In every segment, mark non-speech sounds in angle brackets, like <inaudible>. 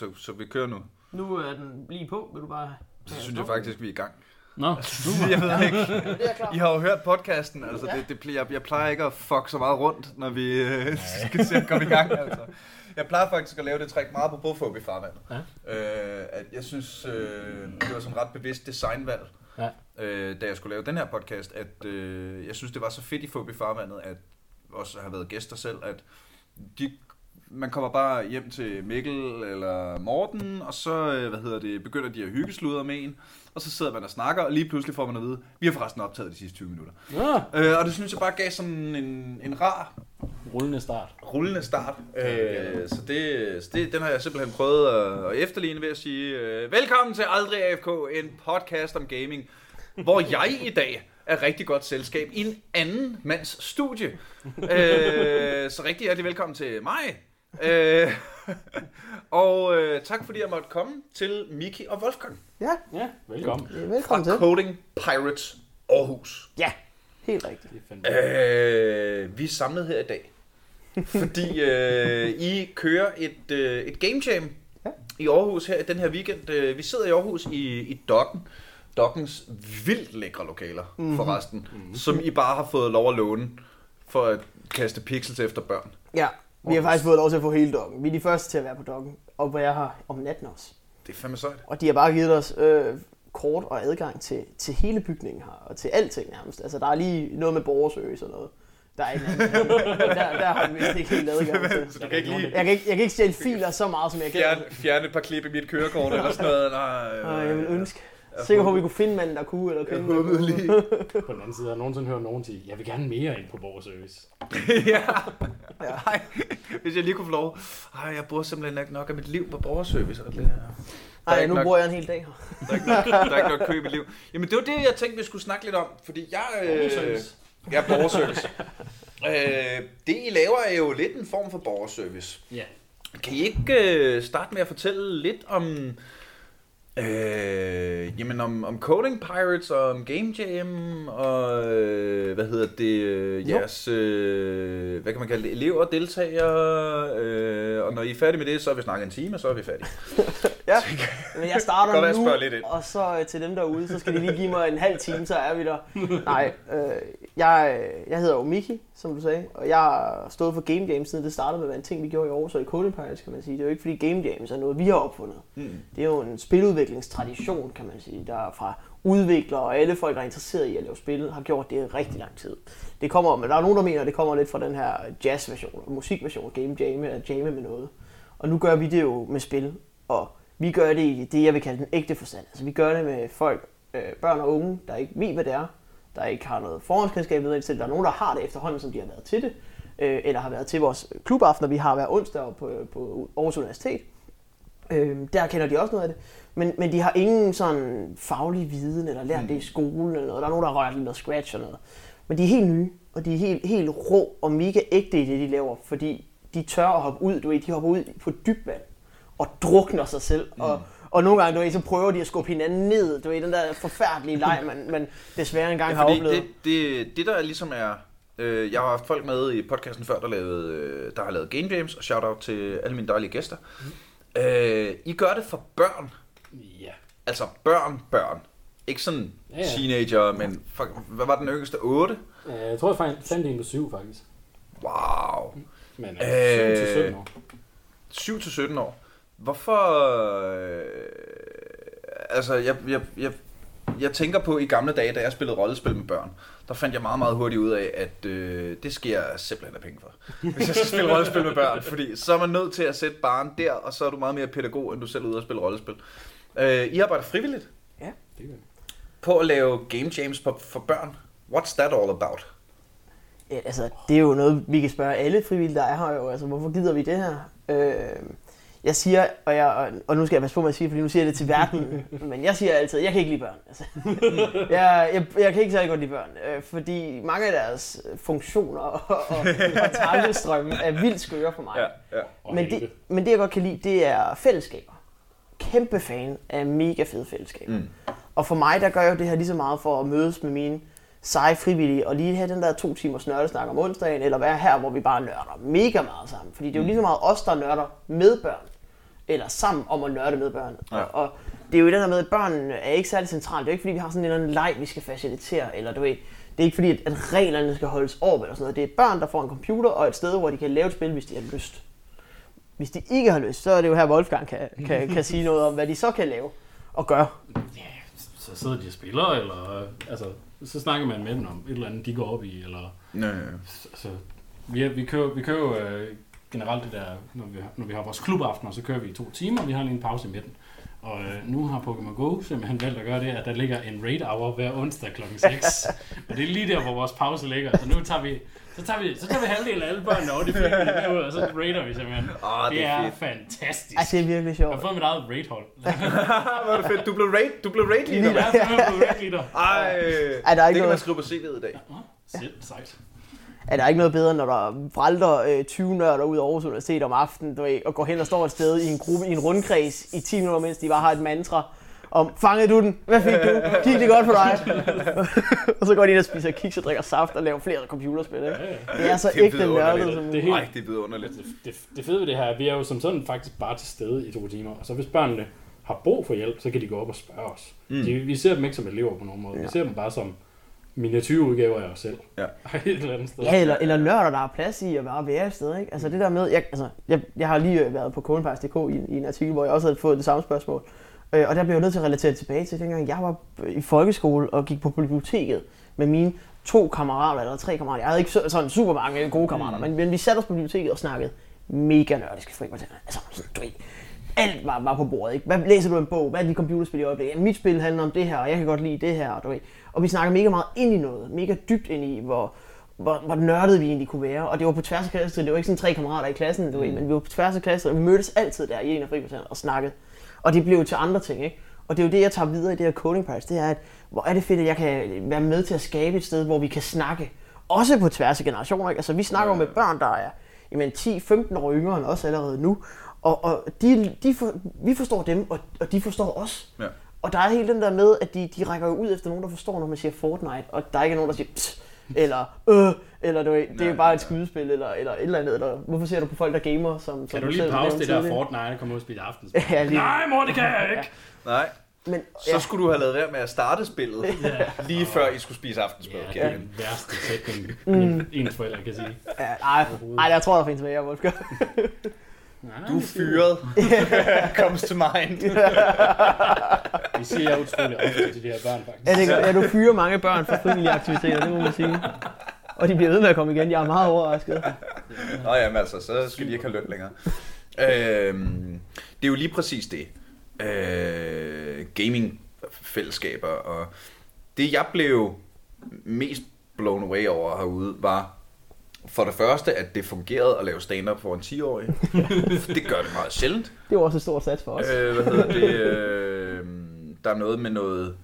så, så vi kører nu. Nu er den lige på. Vil du bare... Så synes jeg faktisk, vi er i gang. Nå, <laughs> Jeg ved ikke. Er. I har jo hørt podcasten, altså Ja. det, det, pl- jeg, jeg plejer ikke at fuck så meget rundt, når vi øh, <laughs> skal se at komme i gang. Altså. Jeg plejer faktisk at lave det trick meget på bogfob i farvandet. Ja. Øh, at jeg synes, øh, det var sådan ret bevidst designvalg, Ja. øh, da jeg skulle lave den her podcast, at øh, jeg synes, det var så fedt i Fob i farvandet, at også har været gæster selv, at de man kommer bare hjem til Mikkel eller Morten, og så øh, hvad hedder det, begynder de at hyggesluder med en, og så sidder man og snakker, og lige pludselig får man at vide, vi har forresten optaget de sidste 20 minutter. ja. Øh, og det synes jeg bare gav sådan en, en rar, rullende start. rullende start. Øh, så det, så det, den har jeg simpelthen prøvet at, at efterligne ved at sige, øh, velkommen til Aldrig AFK, en podcast om gaming, hvor jeg i dag er rigtig godt selskab i en anden mands studie. <laughs> Øh, så rigtig hjertelig velkommen til mig. Øh, <laughs> og øh, tak fordi jeg måtte komme til Miki og Wolfgang Ja, Ja, velkommen. øh, fra velkommen til. Coding Pirates Aarhus. Ja, helt rigtigt. Øh, vi er samlet her i dag, <laughs> fordi øh, I kører et, øh, et game jam Ja. i Aarhus her den her weekend. Øh, vi sidder i Aarhus i, i Dokken. Dokkens vildt lækre lokaler, mm-hmm. forresten, mm-hmm. som I bare har fået lov at låne for at kaste pixels efter børn. Ja, vi har faktisk fået lov til at få hele dokken. Vi er de første til at være på dokken, og hvor jeg har om natten også. Det er fandme sejt. Og de har bare givet os øh, kort og adgang til, til hele bygningen her, og til alting nærmest. Altså, der er lige noget med borgerservice og noget. Der er anden. <laughs> der, der har vi ikke helt adgang til. Så <laughs> du kan ikke lige Jeg kan ikke, jeg kan ikke stjæle filer så meget, som jeg kan. fjerne, fjerne et par klip i mit kørekort eller sådan noget. Nej, Og jeg vil ønske. Sikker på, at vi kunne finde manden, der kunne, eller Jeg kvinden, der håbede kunne. lige. <laughs> På den anden side har jeg nogensinde hørt nogen sige, jeg vil gerne mere ind på borgerservice. <laughs> ja. Ej, hvis jeg lige kunne få lov. Ej, jeg bruger simpelthen ikke nok af mit liv på borgerservice. Og det, der er Nej, nu nok- bruger jeg en hel dag her. Der er, ikke nok, der er ikke nok kø i mit liv. Jamen, det var det, jeg tænkte, vi skulle snakke lidt om. Fordi jeg... Øh, jeg er borgerservice. øh, det, I laver, er jo lidt en form for borgerservice. Ja. Kan I ikke øh, starte med at fortælle lidt om... Øh, jamen om, om Coding Pirates og om Game Jam og øh, hvad hedder det øh, jeres øh, hvad kan man kalde det elever deltagere øh, og når I er færdige med det så har vi snakket en time og så er vi færdige. <laughs> Ja, men jeg starter <laughs> Godt, jeg nu, lidt ind. og så øh, til dem derude, så skal de lige give mig en halv time, så er vi der. <laughs> Nej, øh, jeg, jeg hedder jo Miki, som du sagde, og jeg har stået for Game Jams, siden det startede med at være en ting, vi gjorde i Aarhus og i Pirates, kan man sige. Det er jo ikke fordi Game Jams er noget, vi har opfundet. Mm. Det er jo en spiludviklingstradition, kan man sige, der er fra udviklere og alle folk, der er interesseret i at lave spil, har gjort det i rigtig lang tid. Det kommer, men der er nogen, der mener, at det kommer lidt fra den her jazz-version, musikversion, game jamme, eller jamme med noget. Og nu gør vi det jo med spil, og vi gør det i det, jeg vil kalde den ægte forstand. Altså vi gør det med folk, øh, børn og unge, der ikke ved, hvad det er, der ikke har noget forhåndskendskab ved det selv. Der er nogen, der har det efterhånden, som de har været til det, øh, eller har været til vores klubaftener, vi har hver onsdag på, på Aarhus Universitet. Øh, der kender de også noget af det. Men, men de har ingen sådan faglig viden, eller lært det i skolen, eller noget. Der er nogen, der har rørt lidt noget scratch og noget. Men de er helt nye, og de er helt, helt rå og mega ægte i det, de laver, fordi de tør at hoppe ud, du ved, de hopper ud på dybt vand og drukner sig selv. Mm. Og, og nogle gange, du ved, så prøver de at skubbe hinanden ned, du ved, den der forfærdelige leg, man, man desværre engang Ja, har oplevet. det, det, det der ligesom er... Øh, jeg har haft folk med i podcasten før, der, lavede, øh, der har lavet Game Jams, og shout out til alle mine dejlige gæster. Mm. Øh, I gør det for børn. Ja. Altså børn, børn. Ikke sådan Ja, ja. teenager, men for, hvad var den yngste? 8? Øh, Jeg tror, jeg fandt, fandt en på syv, faktisk. Wow. Men Øh, øh, 7 til 17 år. 7 til 17 år. Hvorfor... Øh, altså, jeg, jeg, jeg, jeg tænker på i gamle dage, da jeg spillede rollespil med børn, der fandt jeg meget, meget hurtigt ud af, at øh, det skal jeg simpelthen have penge for. Hvis jeg skal spille rollespil med børn, fordi så er man nødt til at sætte barn der, og så er du meget mere pædagog, end du selv er ude og spille rollespil. Øh, I arbejder frivilligt Det gør på at lave game jams på, for børn. What's that all about? Ja, altså, det er jo noget, vi kan spørge alle frivillige, der er her jo. Altså, hvorfor gider vi det her? Øh, jeg siger, og, jeg, og nu skal jeg passe på med at sige, fordi nu siger jeg det til verden, <laughs> men jeg siger altid, jeg kan ikke lide børn. Altså, <laughs> jeg, jeg, jeg kan ikke særlig godt lide børn, øh, fordi mange af deres funktioner og, og, og <laughs> tankestrømme er vildt skøre for mig. Ja, ja. Og Men det, men det, jeg godt kan lide, det er fællesskaber. Kæmpe fan af mega fede fællesskaber. Mm. Og for mig, der gør jeg jo det her lige så meget for at mødes med mine seje frivillige, og lige have den der to timers nørdesnak om onsdagen, eller være her, hvor vi bare nørder mega meget sammen. Fordi det er jo lige så meget os, der nørder med børn, eller sammen om at nørde med børn. Ja. Og, og det er jo den der med, at børn er ikke særlig centralt. Det er jo ikke fordi, vi har sådan en eller anden leg, vi skal facilitere, eller du ved, det er ikke fordi, at, at reglerne skal holdes op eller sådan noget. Det er børn, der får en computer og et sted, hvor de kan lave et spil, hvis de har lyst. Hvis de ikke har lyst, så er det jo her, Wolfgang kan, kan, kan sige noget om, hvad de så kan lave og gøre. Ja, så sidder de og spiller, eller altså, så snakker man med dem om et eller andet, de går op i, eller Ja, ja. altså, vi, vi kører, vi kører øh, generelt det der, når vi, har- når vi har vores klubaftener, så kører vi i to timer, vi har lige en pause i midten. Og øh, nu har Pokémon Go simpelthen valgt at gøre det, at der ligger en raid hour hver onsdag kl. 6. <laughs> og det er lige der, hvor vores pause ligger. Så nu tager vi, så tager vi, så tager vi halvdelen af alle børnene over de med ud, og så raider vi simpelthen. Ah, det det er er fedt. Fantastisk. det er virkelig Jeg sjovt. har fået mit eget raid-hold. <laughs> Hvor er det fedt. Du blev raid, du blev raid leader. Jeg er simpelthen blevet raid leader. Ej, Er der det ikke kan man noget, skrive på CV'et i dag. Selv sejt. er der ikke noget bedre, når der vralter øh, 20 nørder ud af Aarhus Universitet om aftenen, du ved, og går hen og står et sted i en gruppe, i en rundkreds i 10 minutter, mens de bare har et mantra om, fangede du den? Hvad fik du? Gik det godt for dig? <laughs> og så går de ind og spiser kiks og drikker saft og laver flere computerspil. Ikke? Det er så Det er ægte nørdet som Det er helt- det er vidunderligt. Det, det, det fede ved det her er, at vi er jo som sådan faktisk bare til stede i to timer. Og så hvis børnene har brug for hjælp, så kan de gå op og spørge os. Mm. De, vi ser dem ikke som elever på nogen måde. Ja. Vi ser dem bare som miniatyrudgaver af os selv. Ja. <laughs> Et eller andet sted. Ja, eller, eller nørder, der har plads i at bare være et sted. Ikke? Altså det der med, jeg, altså, jeg, jeg har lige været på Codenpass.dk i, i en artikel, hvor jeg også havde fået det samme spørgsmål. Øh, og der blev jeg nødt til at relatere tilbage til, dengang jeg var i folkeskole og gik på biblioteket med mine to kammerater, eller tre kammerater. Jeg havde ikke så- sådan super mange gode kammerater, mm. men, men vi satte os på biblioteket og snakkede mega nørdiske frikvarterer. Altså, sådan, du ved, alt var, var på bordet. Ikke? Hvad læser du en bog? Hvad er dit computerspil i øjeblikket? Ja, mit spil handler om det her, og jeg kan godt lide det her. Du ved. Og vi snakker mega meget ind i noget. Mega dybt ind i, hvor, hvor, hvor nørdet vi egentlig kunne være. Og det var på tværs af klassen. Det var ikke sådan tre kammerater i klassen, du ved, men vi var på tværs af klassen, og vi mødtes altid der i en af frikvartererne og snakkede. Og det blev jo til andre ting, ikke? Og det er jo det, jeg tager videre i det her Coding Prize, det er, at hvor er det fedt, at jeg kan være med til at skabe et sted, hvor vi kan snakke. Også på tværs af generationer, ikke? Altså, vi snakker jo med børn, der er jamen, 10-15 år yngre end os allerede nu. Og, og de, de for, vi forstår dem, og, og de forstår os. Ja. Og der er hele den der med, at de, de rækker jo ud efter nogen, der forstår, når man siger Fortnite, og der ikke er nogen, der siger eller øh, eller du ved, det er bare et skydespil, eller, eller et eller andet. Eller, hvorfor ser du på folk, der gamer? Som, som Kan du lige pause det der Fortnite og komme ud og spille aftensmad? <laughs> Ja, lige. Nej, mor, det kan jeg <laughs> ikke. Nej, Men, så skulle du have lavet være med at starte spillet, <laughs> lige før I skulle spise aftensmad. Ja, det Ja, er den værste sætning, en, ens forældre kan sige. Ja, nej, nej, jeg tror, der findes mere, Wolfgang. Nej, Du er fyret. <laughs> Comes to mind. <laughs> Det siger jeg utrolig ofte til de her børn, faktisk. Ja, det, gør- ja, du fyrer mange børn fra frivillige aktiviteter, det må man sige. Og de bliver ved med at komme igen. Jeg er meget overrasket. Nå jamen altså, så skal de ikke have løn længere. Øhm, det er jo lige præcis det. Øh, gaming-fællesskaber, og det jeg blev mest blown away over herude, var for det første, at det fungerede at lave stand-up for en 10-årig. <laughs> det gør det meget sjældent. Det var også et stort sats for os. Øh, hvad hedder det? Øh, der er noget med noget,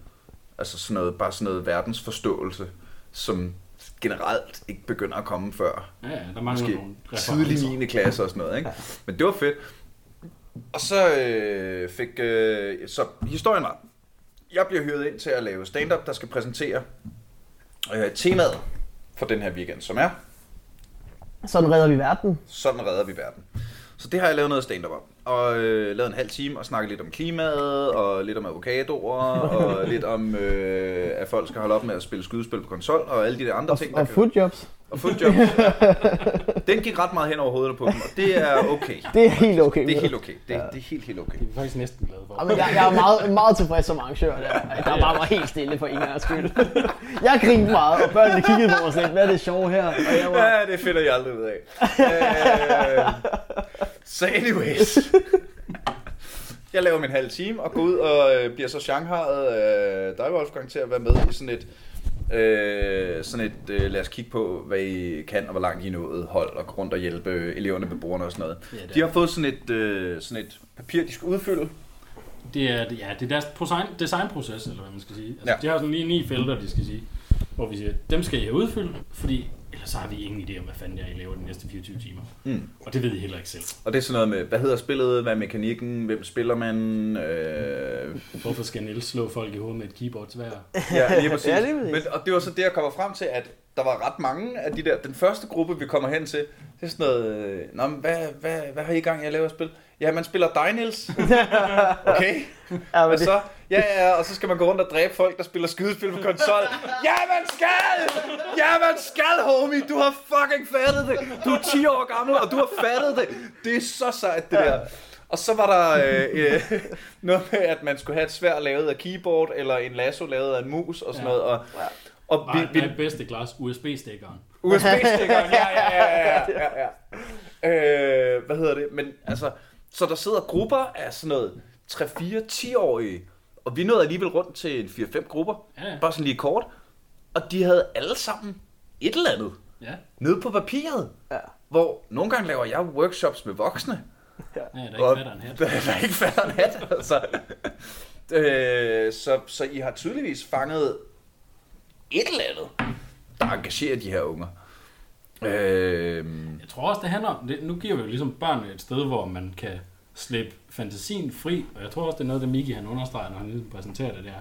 altså sådan noget, bare sådan noget verdensforståelse, som generelt ikke begynder at komme før Ja, ja, der mangler måske nogle tidlig referencer. 9. klasse og sådan noget, ikke? Men det var fedt. Og så øh, fik, øh, så historien var, jeg bliver hyret ind til at lave stand-up, der skal præsentere øh, temaet for den her weekend, som er, Sådan redder vi verden. sådan redder vi verden. Så det har jeg lavet noget stand-up om. Og øh, lavet en halv time og snakket lidt om klimaet, og lidt om avocadoer, og <laughs> lidt om, øh, at folk skal holde op med at spille skydespil på konsol, og alle de der andre Og, ting, der og kan- foodjobs. Og footjob. <laughs> Den gik ret meget hen over hovedet på dem, og det er okay. Det er helt okay. Det er helt okay. Det, det er helt, helt okay. Det er faktisk næsten glade for. Ja, men jeg, jeg er meget, meget tilfreds som arrangør. Der, der bare var helt stille for en gangs skyld. Jeg grinede meget, og børnene kiggede på mig sådan lidt, hvad er det sjove her? Og jeg var, Ja, det finder jeg aldrig ud af. Øh, Så anyways. Jeg laver min halve time og går ud og øh, bliver så shanghajet af dig, Wolfgang, til at være med i sådan et, øh, sådan et øh, lad os kigge på, hvad I kan og hvor langt I er nået hold og gå rundt og hjælpe eleverne, beboerne og sådan noget. Ja, det er- De har fået sådan et, øh, sådan et papir, de skal udfylde. Det er, ja, det er deres design, designproces, eller hvad man skal sige. Altså, Ja. ja. De har sådan lige ni felter, de skal sige, hvor vi siger, dem skal I have udfyldt, fordi ellers så har vi ingen idé om, hvad fanden jeg I laver de næste 24 timer. Mm. Og det ved I heller ikke selv. Og det er sådan noget med, hvad hedder spillet, hvad er mekanikken, hvem spiller man, øh, Hvorfor skal Niels slå folk i hovedet med et keyboard svær? Ja, lige præcis. <laughs> Ja, lige præcis. Men, og det var så det, jeg kommer frem til, at der var ret mange af de der... Den første gruppe, vi kommer hen til, Det er sådan noget, Nå, men hvad, hvad, hvad har I i gang, jeg laver at spille? Ja, man spiller dig, Niels. <laughs> Okay. Ja, men Og det, så, ja, ja, og så skal man gå rundt og dræbe folk, der spiller skydespil på konsol. Ja, man skal! Ja, man skal, homie! Du har fucking fattet det! Du er 10 år gammel, og du har fattet det! Det er så sejt, det der. Og så var der øh, øh, noget med, at man skulle have et svær lavet af keyboard, eller en lasso lavet af en mus, og sådan Ja. noget. Og, og Nej, vi, nej, vi, bedste glas, USB-stikkeren. USB-stikkeren, ja, ja, ja, ja, ja, ja. Øh, hvad hedder det? Men altså, så der sidder grupper af sådan noget 3-4-10-årige, og vi nåede alligevel rundt til en 4-5 grupper, Ja, ja. bare sådan lige kort, og de havde alle sammen et eller andet Ja, nede på papiret, ja. hvor nogle gange laver jeg workshops med voksne, ja der er ikke fatter en hat. <laughs> der er ikke fatter en hat, altså. øh, så, så I har tydeligvis fanget et eller andet, der engagerer de her unger. Øh, Jeg tror også, det handler om, det, nu giver vi jo ligesom børnene et sted, hvor man kan slippe fantasien fri, og jeg tror også, det er noget, det Miki han understreger, når han ligesom præsenterer det der.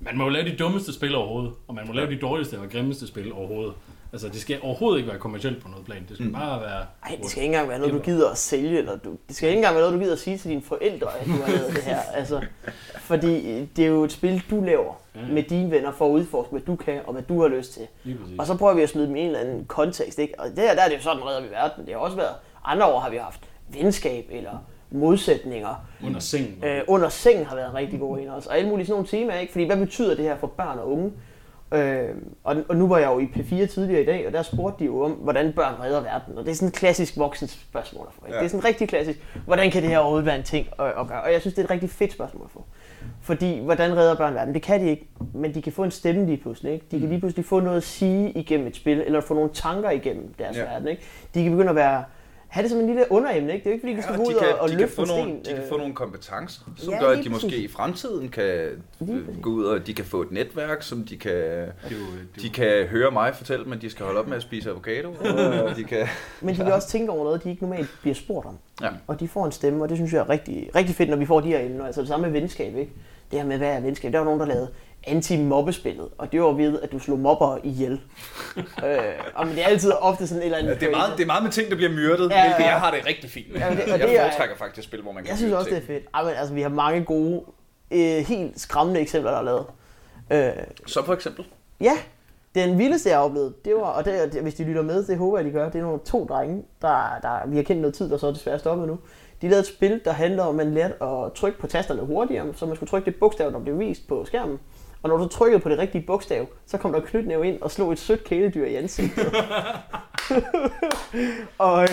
Man må jo lave de dummeste spil overhovedet, og man må lave de dårligste og grimmeste spil overhovedet. Altså, det skal overhovedet ikke være kommercielt på noget plan. Det skal mm. bare være... Ej, det skal ikke engang være noget, du gider at sælge, eller du, det skal ikke engang være noget, du gider at sige til dine forældre, at du har lavet det her. <laughs> Altså, fordi det er jo et spil, du laver Ja. med dine venner for at udforske, hvad du kan, og hvad du har lyst til. Lige. Og så prøver vi at smide dem i en eller anden kontekst, ikke? Og der, der er det jo sådan, redder vi verden. Det har også været, andre år har vi haft venskab eller modsætninger. Under sengen. Øh, under sengen har været en rigtig god en også. Og alle mulige sådan nogle temaer, ikke? Fordi hvad betyder det her for børn og unge? Øh, og, og nu var jeg jo i P4 tidligere i dag, og der spurgte de jo om, hvordan børn redder verden. Og det er sådan et klassisk voksent spørgsmål at få. Ikke? Ja. Det er sådan rigtig klassisk, hvordan kan det her overhovedet være en ting at, at gøre? Og jeg synes, det er et rigtig fedt spørgsmål at få. Fordi, hvordan redder børn verden? Det kan de ikke, men de kan få en stemme lige pludselig. Ikke? De kan lige pludselig få noget at sige igennem et spil, eller få nogle tanker igennem deres ja. verden. Ikke? De kan begynde at være, have det som en lille underemne. Ikke? Det er jo ikke, fordi de skal Ja, gå og ud de kan, og, og de kan løfte få nogle, sten. de kan øh, få nogle kompetencer, som Ja, gør, at de måske i fremtiden kan øh, gå ud, og de kan få et netværk, som de kan, Det jo, det de kan høre mig fortælle dem, at de skal holde op med at spise avocado. og <laughs> de kan, Men de kan også tænke over noget, de ikke normalt bliver spurgt om. Ja. Og de får en stemme, og det synes jeg er rigtig, rigtig fedt, når vi får de her emner. Altså det samme med venskab, ikke? Det her med, hvad er venskab? Der var nogen, der lavede anti-mobbespillet, og det var ved, at du slog mobber ihjel. <laughs> øh, og men det er altid ofte sådan et eller andet... det, er meget, det er meget med ting, der bliver myrdet, Ja, ja, ja. hvilket jeg har det rigtig fint med. Ja, det- og jeg det er- foretrækker faktisk spil, hvor man kan Jeg synes også, det er ting. fedt. Ej, men, altså, vi har mange gode, øh, helt skræmmende eksempler, der er lavet. Øh, Så for eksempel. Ja, den vildeste, jeg har oplevet, det var, og det, det, hvis de lytter med, det håber jeg, de gør, det er nogle to drenge, der, der vi har kendt noget tid, der så er desværre stoppet nu. De lavede et spil, der handler om, at man lærte at trykke på tasterne hurtigere, så man skulle trykke det bogstav, der blev vist på skærmen. Og når du trykkede på det rigtige bogstav, så kom der knytnæve ind og slog et sødt kæledyr i ansigtet. <laughs> og,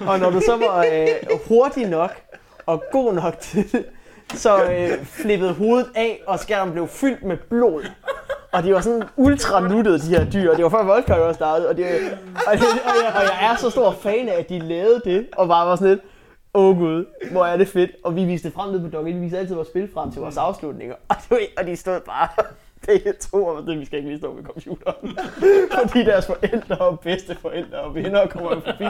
og når du så var øh, hurtig nok og god nok til det, så øh, flippede hovedet af, og skærmen blev fyldt med blod. Og de var sådan ultra nuttede, de her dyr. Det var før Voldkøj også startede. Og, det, og, det, og, jeg, og jeg er så stor fan af, at de lavede det, og bare var sådan lidt, åh oh gud, hvor er det fedt. Og vi viste frem ned på Dog. Vi viste altid vores spil frem til vores afslutninger. <laughs> Og, det, og de stod bare begge to var sådan, vi skal ikke lige stå ved computeren. Fordi deres forældre og bedsteforældre og venner kommer forbi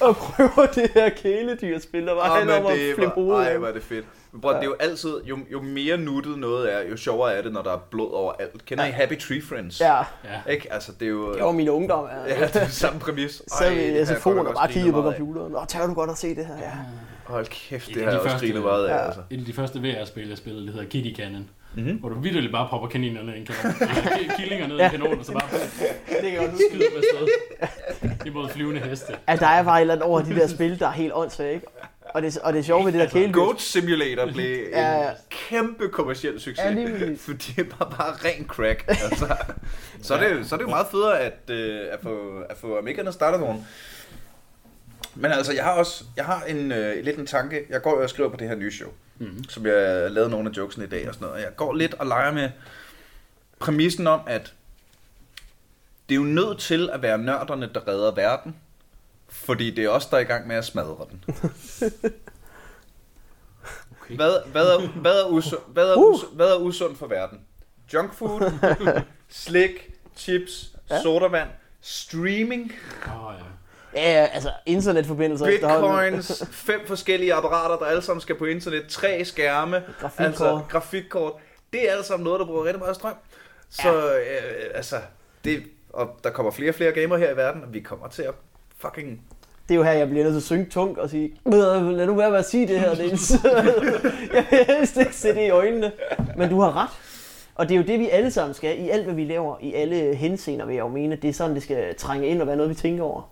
og prøver det her kæledyrspil, der handler men om at det flippe var, hovedet ej, er det fedt. Men bror, det er jo altid, jo, jo mere nuttet noget er, jo sjovere er det, når der er blod overalt. Kender I Happy Tree Friends? Ja, ja. Ikke? Altså, det er jo... det var min ungdom. Ja. Ja, det er samme præmis. Så vi i SFO'en og bare kiggede på computeren. Nå, tør du godt at se det her? Ja. Hold kæft, Et det af har jeg de også første- grinet meget af, Ja. altså. Et af de første VR-spil, jeg spillede, det hedder Kitty Cannon. Mhm. Hvor du vildt bare popper kaniner ned i en kanon. <laughs> Killinger ned i en Ja. kanon, og så bare Det kan jeg godt huske. skyder dem afsted. Imod flyvende heste. At der er bare et eller andet over de der spil, der er helt åndssvagt, ikke? Og det, og det er sjovt ved det der kæledyr. Goat Simulator blev en Ja, ja. kæmpe kommersiel succes. Ja, lige <laughs> fordi det var bare ren crack. Altså. <laughs> Så, er det, så er det jo meget federe at, øh, at få, at få Amigerne startet nogen. Men altså, jeg har også jeg har en, øh, lidt en tanke. Jeg går jo og skriver på det her nye show, Mhm. som jeg lavede nogle af jokesene i dag og sådan noget. Og jeg går lidt og leger med præmissen om, at det er jo nødt til at være nørderne, der redder verden. Fordi det er os, der er i gang med at smadre den. Okay. Hvad, hvad, er, hvad, er usund, hvad, er Uh. us, hvad er usundt for verden? Junk food, <laughs> slik, chips, Ja. sodavand, streaming, Åh, ja. Ja, ja, altså internetforbindelser bitcoins, <laughs> fem forskellige apparater, der alle sammen skal på internet, tre skærme, Grafikkort. altså grafikkort. Det er alt sammen noget, der bruger rigtig meget strøm. Så øh, altså, det, og der kommer flere og flere gamere her i verden, og vi kommer til at fucking det er jo her, jeg bliver nødt til at synge tungt og sige, lad nu være med at sige det her, Niels. <laughs> jeg vil helst ikke se det i øjnene. Men du har ret. Og det er jo det, vi alle sammen skal, i alt, hvad vi laver, i alle henseender, vil jeg jo mene. Det er sådan, det skal trænge ind og være noget, vi tænker over.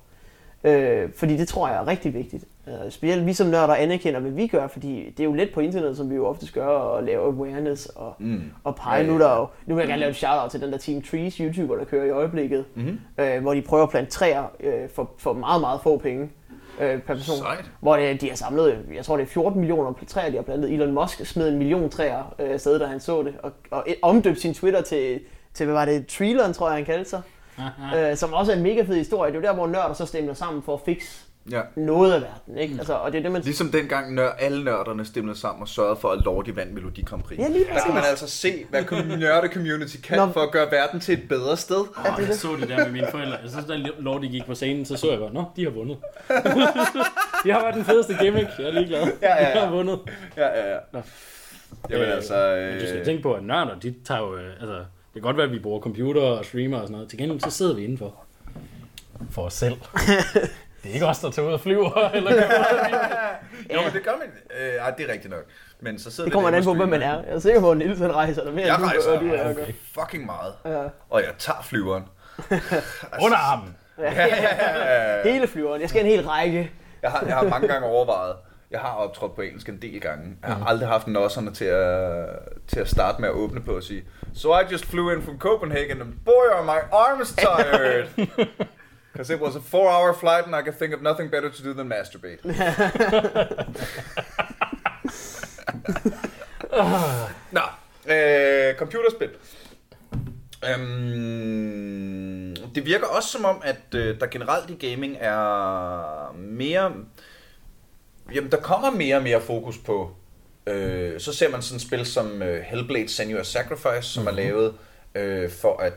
Øh, fordi det tror jeg er rigtig vigtigt. Øh, specielt vi som nørder anerkender, hvad vi gør, fordi det er jo let på internettet, som vi jo oftest gør, at lave awareness og, mm. og pege. Nu, der jo, nu vil jeg gerne lave et shout-out til den der Team Trees YouTuber, der kører i øjeblikket, mm-hmm. øh, hvor de prøver at plante træer øh, for, for meget, meget få penge øh, per person. Sejt. Hvor det, de har samlet, jeg tror det er 14 millioner træer, de har plantet. Elon Musk smed en million træer øh, sted, da han så det, og, og omdøbte sin Twitter til, til hvad var det, Treelon, tror jeg han kaldte sig. <laughs> øh, som også er en mega fed historie. Det er jo der, hvor nørder så stemmer sammen for at fikse ja. noget af verden. Ikke? Altså, og det er det, man... Ligesom dengang nør, alle nørderne stemte sammen og sørgede for, at Lordi vandt Melodi Grand Prix. Ja, lige der kan man altså se, hvad <laughs> nørde community kan Nå. for at gøre verden til et bedre sted. Oh, ja, det jeg så det der med mine forældre. Jeg synes, da Lordi gik på scenen, så så jeg bare, nå, de har vundet. <laughs> de har været den fedeste gimmick. Jeg er ligeglad. Ja, ja, ja. De har vundet. Ja, ja, ja. Nå. Jamen øh, altså... Øh... Men du skal tænke på, at nørder, de tager jo... Øh, altså, det kan godt være, at vi bruger computer og streamer og sådan noget. Til gengæld så sidder vi indenfor. For os selv. <laughs> Det er ikke os, der tager ud og flyver. <laughs> Eller <laughs> jo, men det gør man. Øh, ej, det er rigtigt nok. Men så sidder det kommer an på, hvem man er. Jeg er sikker på, at Niels han rejser der mere. Jeg rejser du, du, okay. fucking meget. Ja. Og jeg tager flyveren. Under armen. Ja, ja, ja. Hele flyveren. Jeg skal en hel række. Jeg har, jeg har mange gange overvejet. Jeg har optrådt på engelsk en del gange. Jeg har mm. aldrig haft nosserne til at, til at starte med at åbne på og sige So I just flew in from Copenhagen and boy are my arms tired. <laughs> Because it was a four hour flight and I could think of nothing better to do than masturbate. <laughs> Nå, øh, computerspil. Øhm, det virker også som om, at øh, der generelt i gaming er mere... Jamen, der kommer mere og mere fokus på... Øh, så ser man sådan et spil som øh, Hellblade Senua Sacrifice, som mm-hmm. er lavet øh, for at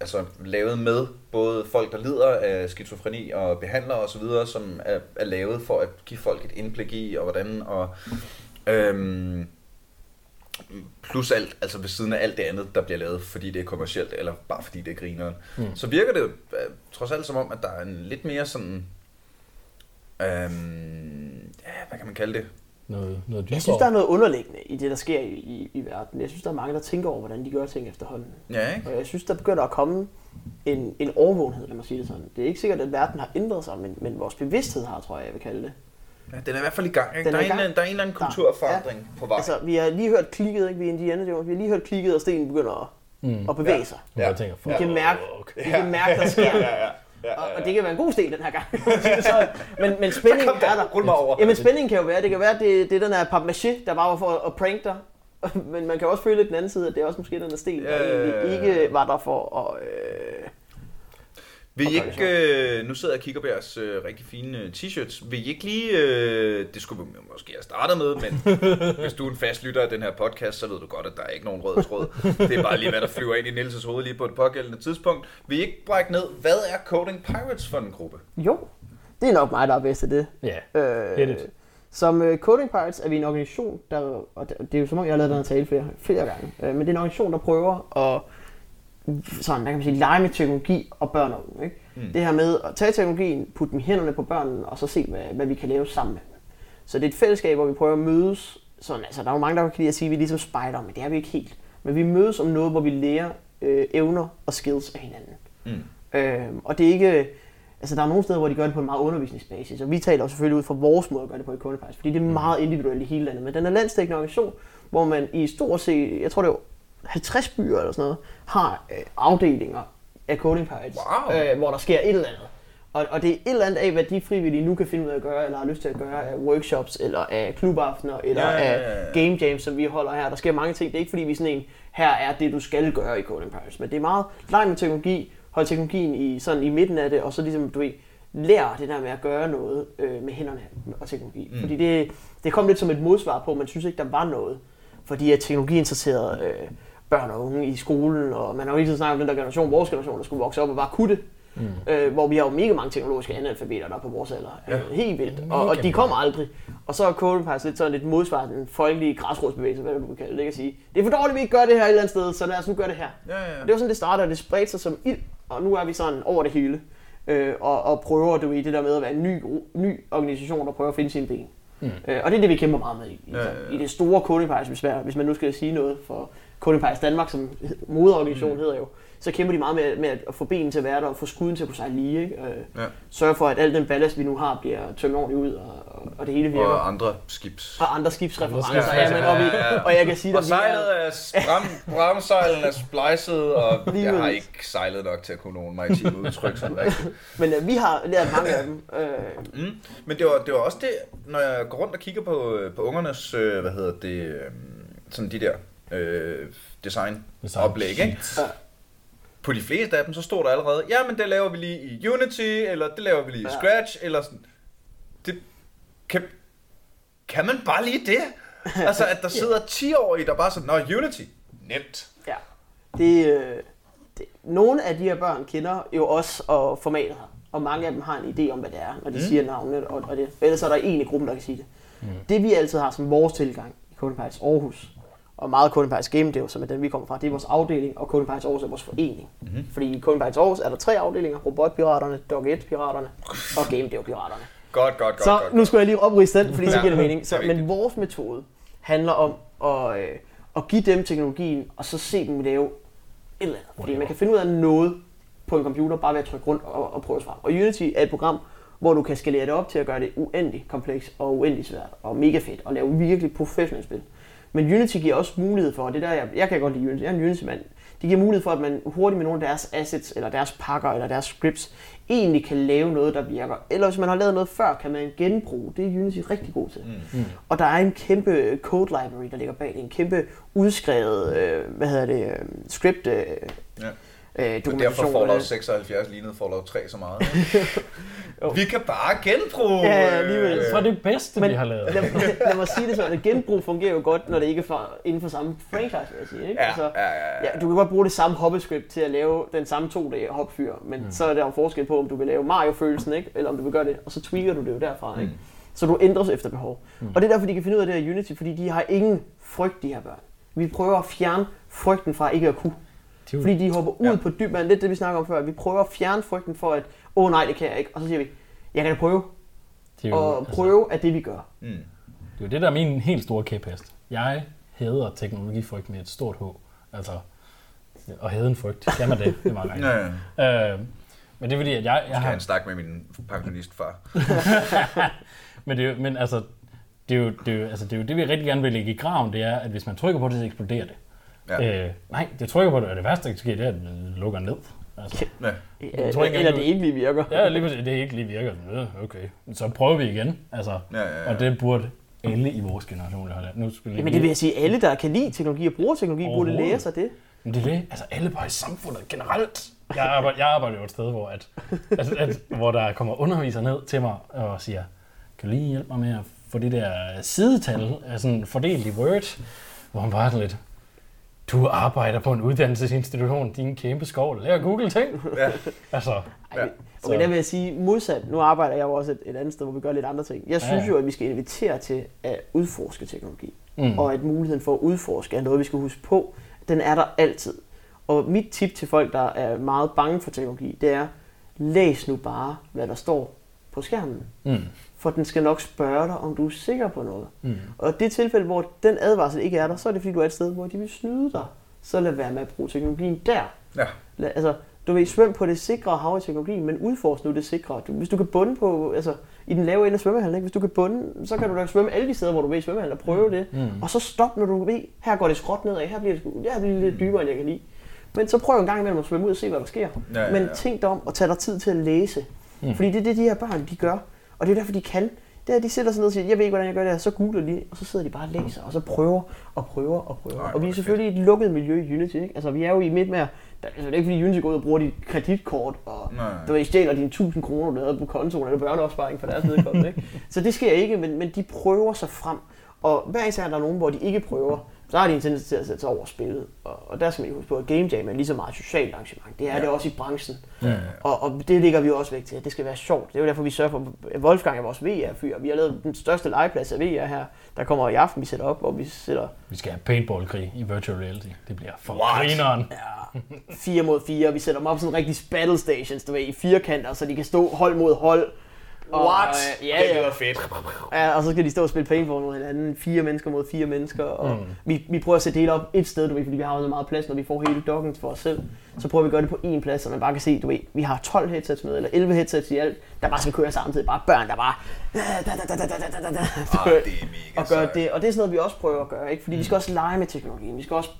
altså, lavet med både folk, der lider af skizofreni og behandlere osv., som er, er lavet for at give folk et indblik i, og hvordan, og øhm, plus alt, altså ved siden af alt det andet, der bliver lavet, fordi det er kommercielt, eller bare fordi det er grineren, mm. så virker det øh, trods alt som om, at der er en lidt mere sådan, øhm, ja, hvad kan man kalde det? noget, noget Jeg synes, der er noget underliggende i det, der sker i, i, i verden. Jeg synes, der er mange, der tænker over, hvordan de gør ting efterhånden. Ja, ikke? Og jeg synes, der begynder at komme en, en overvågenhed, lad mig sige det sådan. Det er ikke sikkert, at verden har ændret sig, men, men vores bevidsthed har, tror jeg, jeg vil kalde det. Ja, den er i hvert fald i gang. Ikke? Der, er gang. En, der er en eller anden kulturforandring ja. på vej. Altså, vi har lige hørt klikket, ikke? Vi er Indiana Jones. Vi har lige hørt klikket, og stenen begynder at, mm. at bevæge ja. sig. Ja. Tænker, vi kan mærke, vi kan mærke der <laughs> sker. ja, ja, ja. Ja, ja, ja. Og, det kan være en god sten den her gang. så, men, men <laughs> spændingen er der. Rul mig over. Jamen spændingen kan jo være, det kan være, det, det er den her papmaché, der bare var for at prank dig. <laughs> men man kan også føle den anden side, at det er også måske den her sten, der ja, ikke var der for at... Øh, vil I ikke, øh, nu sidder jeg og kigger på jeres øh, rigtig fine øh, t-shirts, vil I ikke lige, øh, det skulle vi måske have startet med, men <laughs> hvis du er en fast lytter af den her podcast, så ved du godt, at der er ikke nogen rød tråd. Det er bare lige, hvad der flyver ind i Nielses hoved lige på et pågældende tidspunkt. Vil I ikke brække ned, hvad er Coding Pirates for en gruppe? Jo, det er nok mig, der er bedst til det. Ja, øh, Som uh, Coding Pirates er vi en organisation, der, og det er jo som om, jeg har lavet den her tale flere, flere gange, uh, men det er en organisation, der prøver at sådan, der kan man sige, lege med teknologi og børn og unge. Ikke? Mm. Det her med at tage teknologien, putte dem i hænderne på børnene, og så se, hvad, hvad vi kan lave sammen med dem. Så det er et fællesskab, hvor vi prøver at mødes. Sådan, altså, der er jo mange, der kan lide at sige, at vi er ligesom spider, men det er vi ikke helt. Men vi mødes om noget, hvor vi lærer øh, evner og skills af hinanden. Mm. Øh, og det er ikke... Altså, der er nogle steder, hvor de gør det på en meget undervisningsbasis, og vi taler også selvfølgelig ud fra vores måde at gøre det på i Kundepejs, fordi det er mm. meget individuelt i hele landet. Men den er landstækkende organisation, hvor man i stort set, jeg tror det 50 byer eller sådan noget, har øh, afdelinger af Coding Pirates, wow. øh, hvor der sker et eller andet. Og, og det er et eller andet af, hvad de frivillige nu kan finde ud af at gøre, eller har lyst til at gøre af workshops, eller af klubaftener, eller ja, ja, ja, ja. af game jams, som vi holder her. Der sker mange ting. Det er ikke fordi, vi er sådan en, her er det, du skal gøre i Coding Pirates. Men det er meget leg med teknologi, hold teknologien i, sådan i midten af det, og så ligesom, du ved, lær det der med at gøre noget øh, med hænderne og teknologi. Mm. Fordi det, det kom lidt som et modsvar på, man synes ikke, der var noget. Fordi at teknologiinteresserede øh, børn og unge i skolen, og man har jo ikke snakket om den der generation, vores generation, der skulle vokse op og bare kunne det. Mm. Øh, hvor vi har jo mega mange teknologiske analfabeter, der er på vores alder. Ja. Øh, helt vildt. Og, og de kommer aldrig. Og så er Code Pass lidt sådan lidt modsvar den folkelige græsrodsbevægelse, hvad du kan kalde det, ikke at sige, det er for dårligt, vi ikke gør det her et eller andet sted, så lad os nu gøre det her. Ja, ja. Og det var sådan, det startede, og det spredte sig som ild, og nu er vi sådan over det hele. øh, og, og prøver du i det der med at være en ny, ny organisation, der prøver at finde sine ben. Mm. Øh, og det er det, vi kæmper meget med i, i, Ja, ja, ja. i det store hvis, hvis man nu skal sige noget for Coding Danmark, som moderorganisation mm. hedder jo, så kæmper de meget med, med at få benen til at være der og få skuden til at kunne sejle lige. Ikke? Øh, Ja. Sørge for, at al den ballast, vi nu har, bliver tømt ordentligt ud, og, og, og det hele virker. Og andre skibs. Og andre skibsreferencer, Ja, ja, men, og, vi, og jeg kan sige og dig, vi er- sejlet er, bram, bramsejlen er splejset, og <laughs> jeg har ikke sejlet nok til at kunne nogle maritime udtryk sådan rigtigt. <laughs> Men øh, vi har lært mange af dem. Øh, Mm. Men det var, det var også det, når jeg går rundt og kigger på, på ungernes, øh, hvad hedder det, øh, sådan de der øh, design, Design oplæg, ikke? På de fleste af dem, så står der allerede, ja, men det laver vi lige i Unity, eller det laver vi lige i Ja. Scratch, eller sådan. Det, kan, kan man bare lige det? <laughs> Altså, at der sidder 10-årige, der bare sådan, nå, Unity, nemt. ja. Det, øh, det, nogle af de her børn kender jo også og formatet her. Og mange af dem har en idé om, hvad det er, når de mm. siger navnet. Og, og det. Ellers er der en i gruppen, der kan sige det. Mm. Det vi altid har som vores tilgang i Pirates Aarhus, og meget Pirates Game Dev, som er den vi kommer fra, det er vores afdeling, og Pirates Aarhus er vores forening. Mm-hmm. Fordi i Pirates Aarhus er der tre afdelinger, Robotpiraterne, Dog 1 Piraterne og Game Dev Piraterne. Godt, godt, godt, Så godt. nu skulle jeg lige oprige den, fordi så giver det mening. Så, men vores metode handler om at, øh, at give dem teknologien, og så se dem lave et eller andet. Fordi man kan finde ud af noget på en computer, bare ved at trykke rundt og, og prøve sig frem. Og Unity er et program, hvor du kan skalere det op til at gøre det uendelig kompleks og uendelig svært og mega fedt og lave virkelig professionelle spil. Men Unity giver også mulighed for, og det er der, jeg, jeg kan godt lide Unity, jeg er en Unity-mand, det giver mulighed for, at man hurtigt med nogle af deres assets, eller deres pakker, eller deres scripts, egentlig kan lave noget, der virker. Eller hvis man har lavet noget før, kan man genbruge. Det er Unity rigtig god til. Mm. Og der er en kæmpe code library, der ligger bag det. En kæmpe udskrevet, øh, hvad hedder det, øh, script øh, Ja. Øh, Og derfor dokumentation. Fallout 76 lignede Fallout 3 så meget. <laughs> Jo. vi kan bare genbruge. Ja, ja, alligevel. øh, Fra det bedste, Men vi har lavet. lad, lad mig sige det sådan, at genbrug fungerer jo godt, når det ikke er fra, inden for samme franchise, vil jeg sige. Ikke? Altså, Ja, ja, ja, ja. Ja, du kan godt bruge det samme hoppescript til at lave den samme 2D hopfyr, men mm. så er der jo forskel på, om du vil lave Mario-følelsen, ikke? eller om du vil gøre det, og så tweaker du det jo derfra. Ikke? Så du ændres efter behov. Mm. Og det er derfor, de kan finde ud af det her Unity, fordi de har ingen frygt, de her børn. Vi prøver at fjerne frygten fra ikke at kunne. De er jo- Fordi de hopper ud Ja. på dyb vand. Lidt det, vi snakker om før. Vi prøver at fjerne frygten for, at åh oh, nej, det kan jeg ikke. Og så siger vi, jeg kan da prøve. de er jo- Og altså, prøve er det, vi gør. Mm. Det er jo det, der er min helt store kæphest. Jeg hader teknologifrygt med et stort H. Altså, og havde en frygt. Kan man det? Det er meget <laughs> Ja, rigtigt. ja. Øh, men det er fordi, at jeg, jeg har har... en snak med min pensionistfar. <laughs> Men, det er, jo- men altså, det er, jo, det, er jo, altså, det er jo det, vi rigtig gerne vil lægge i graven, det er, at hvis man trykker på det, så eksploderer det. Ja. Øh, nej, det trykker på det, og det værste, der kan ske, det er, at det lukker ned. Altså, Ja. Ja, tror ikke eller det ikke lige virker. ja, lige præcis, det ikke lige virker. Okay, så prøver vi igen. Altså, Ja, ja, ja. Og det burde alle i vores generation have lært. Nu skal vi Jamen det vil jeg sige, alle der kan lide teknologi og bruger teknologi, burde lære sig det. Men det er det, altså alle bare i samfundet generelt. Jeg arbejder, jeg arbejder jo et sted, hvor, at, altså, at, hvor der kommer undervisere ned til mig og siger, kan du lige hjælpe mig med at få det der sidetal sådan fordelt i Word? Hvor han bare er sådan lidt, du arbejder på en uddannelsesinstitution, din kæmpe skål, lær Google ting. Ja. Altså, Ja. Okay, der vil jeg sige modsat. Nu arbejder jeg jo også et, et andet sted, hvor vi gør lidt andre ting. Jeg synes ja. jo, at vi skal invitere til at udforske teknologi. Mm. Og at muligheden for at udforske er noget, vi skal huske på. Den er der altid. Og mit tip til folk, der er meget bange for teknologi, det er, læs nu bare, hvad der står på skærmen. mm, For den skal nok spørge dig, om du er sikker på noget. mm. Og det tilfælde, hvor den advarsel ikke er der, så er det fordi, du er et sted, hvor de vil snyde dig. Så lad være med at bruge teknologien der. Ja. Lad, altså, du vil svømme på det sikre hav i teknologien, men udforsk nu det sikre. Du, hvis du kan bunde på, altså i den lave ende af svømmehallen, ikke? hvis du kan bunde, så kan du da svømme alle de steder, hvor du vil i svømmehallen og prøve det. Mm. Og så stop, når du ved, her går det skråt nedad, her bliver det, her bliver det lidt dybere, end jeg kan lide. Men så prøv en gang imellem at svømme ud og se, hvad der sker. Ja, ja, Men ja. tænk dig om og tag dig tid til at læse. Mm. Fordi det er det, de her børn, de gør. Og det er derfor, de kan. Det er, de sætter sig ned og siger, jeg ved ikke, hvordan jeg gør det her. Så googler de, og så sidder de bare og læser, og så prøver og prøver og prøver. Ej, og vi er selvfølgelig i et lukket miljø i Unity. Ikke? Altså, vi er jo i midt med, der, altså, det er ikke fordi Unity går ud og bruger dit kreditkort, og Nej. du ved, stjæler dine 1000 kroner, du havde på kontoen, eller børneopsparing for deres vedkommende. Ikke? <laughs> Så det sker ikke, men, men de prøver sig frem. Og hver især er der nogen, hvor de ikke prøver, så har de en tendens til at sætte sig over spillet. Og, og der skal man huske på, at Game Jam er lige så meget socialt arrangement. Det er ja. det også i branchen. Ja. Og, og det ligger vi også væk til, at det skal være sjovt. Det er jo derfor, vi sørger for, at Wolfgang er vores VR-fyr. Vi har lavet den største legeplads af VR her, der kommer i aften, vi sætter op, og vi sætter... Vi skal have paintball-krig i virtual reality. Det bliver for grineren. Ja, fire mod fire. Vi sætter dem op sådan rigtig battle stations, du ved, i firkanter, så de kan stå hold mod hold What? Og, øh, ja, det lyder fedt. Ja, og så skal de stå og spille paintball mod hinanden. Fire mennesker mod fire mennesker. Og mm. vi, vi prøver at sætte det hele op et sted, du ved, fordi vi har så meget plads, når vi får hele dokken for os selv. Så prøver vi at gøre det på én plads, så man bare kan se, du ved, vi har 12 headsets med, eller 11 headsets i alt, der bare skal køre samtidig. Bare børn, der bare... Da, da, da, da, da, da, da, Oh, det er mega og gøre det. Og det er sådan noget, vi også prøver at gøre, ikke? Fordi mm. vi skal også lege med teknologien. Vi skal også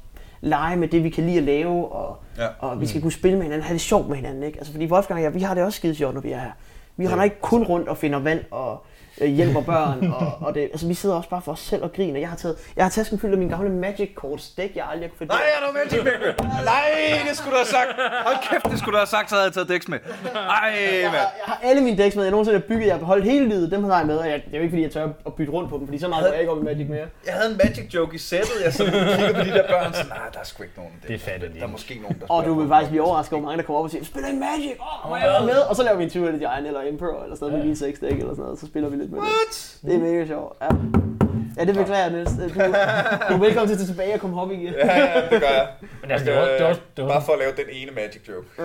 lege med det, vi kan lide at lave, og, ja. og vi skal kunne spille med hinanden, have det sjovt med hinanden. Ikke? Altså, fordi Wolfgang og jeg, vi har det også skide sjovt, når vi er her. Vi render ikke kun rundt og finder vand og øh, hjælper børn. og, og det, altså, vi sidder også bare for os selv og griner. Jeg har taget, jeg har tasken fyldt af min gamle Magic Cards dæk, jeg aldrig kunne finde. Nej, er du Magic Maker? Nej, det skulle du have sagt. Hold kæft, det skulle du have sagt, så havde jeg taget dæks med. Ej, jeg, har, jeg har alle mine dæks med. Jeg nogensinde har bygget, jeg har beholdt hele livet. Dem har jeg med, og jeg, det er jo ikke fordi, jeg tør at bytte rundt på dem, fordi så meget har jeg ikke i Magic mere. Jeg havde en Magic joke i sættet. Jeg så kigger på de der børn, så nej, der er sgu ikke nogen. Det, det er fattigt. Der er måske nogen, der Og du vil faktisk blive overrasket over mange, der kommer op og siger, spiller I Magic? Åh, oh, må jeg være med? Og så laver vi en 20 Giant eller Emperor, eller sådan noget med min 6 dæk, eller sådan noget, så spiller vi lidt med What? det. Det er mega sjovt. Ja. Ja, det beklager jeg, Niels. Du, du er velkommen til at tilbage og komme hobby igen. Ja, ja, det gør jeg. <laughs> Men altså, det er også, det er også, det er Bare for at lave den ene magic joke. Ja.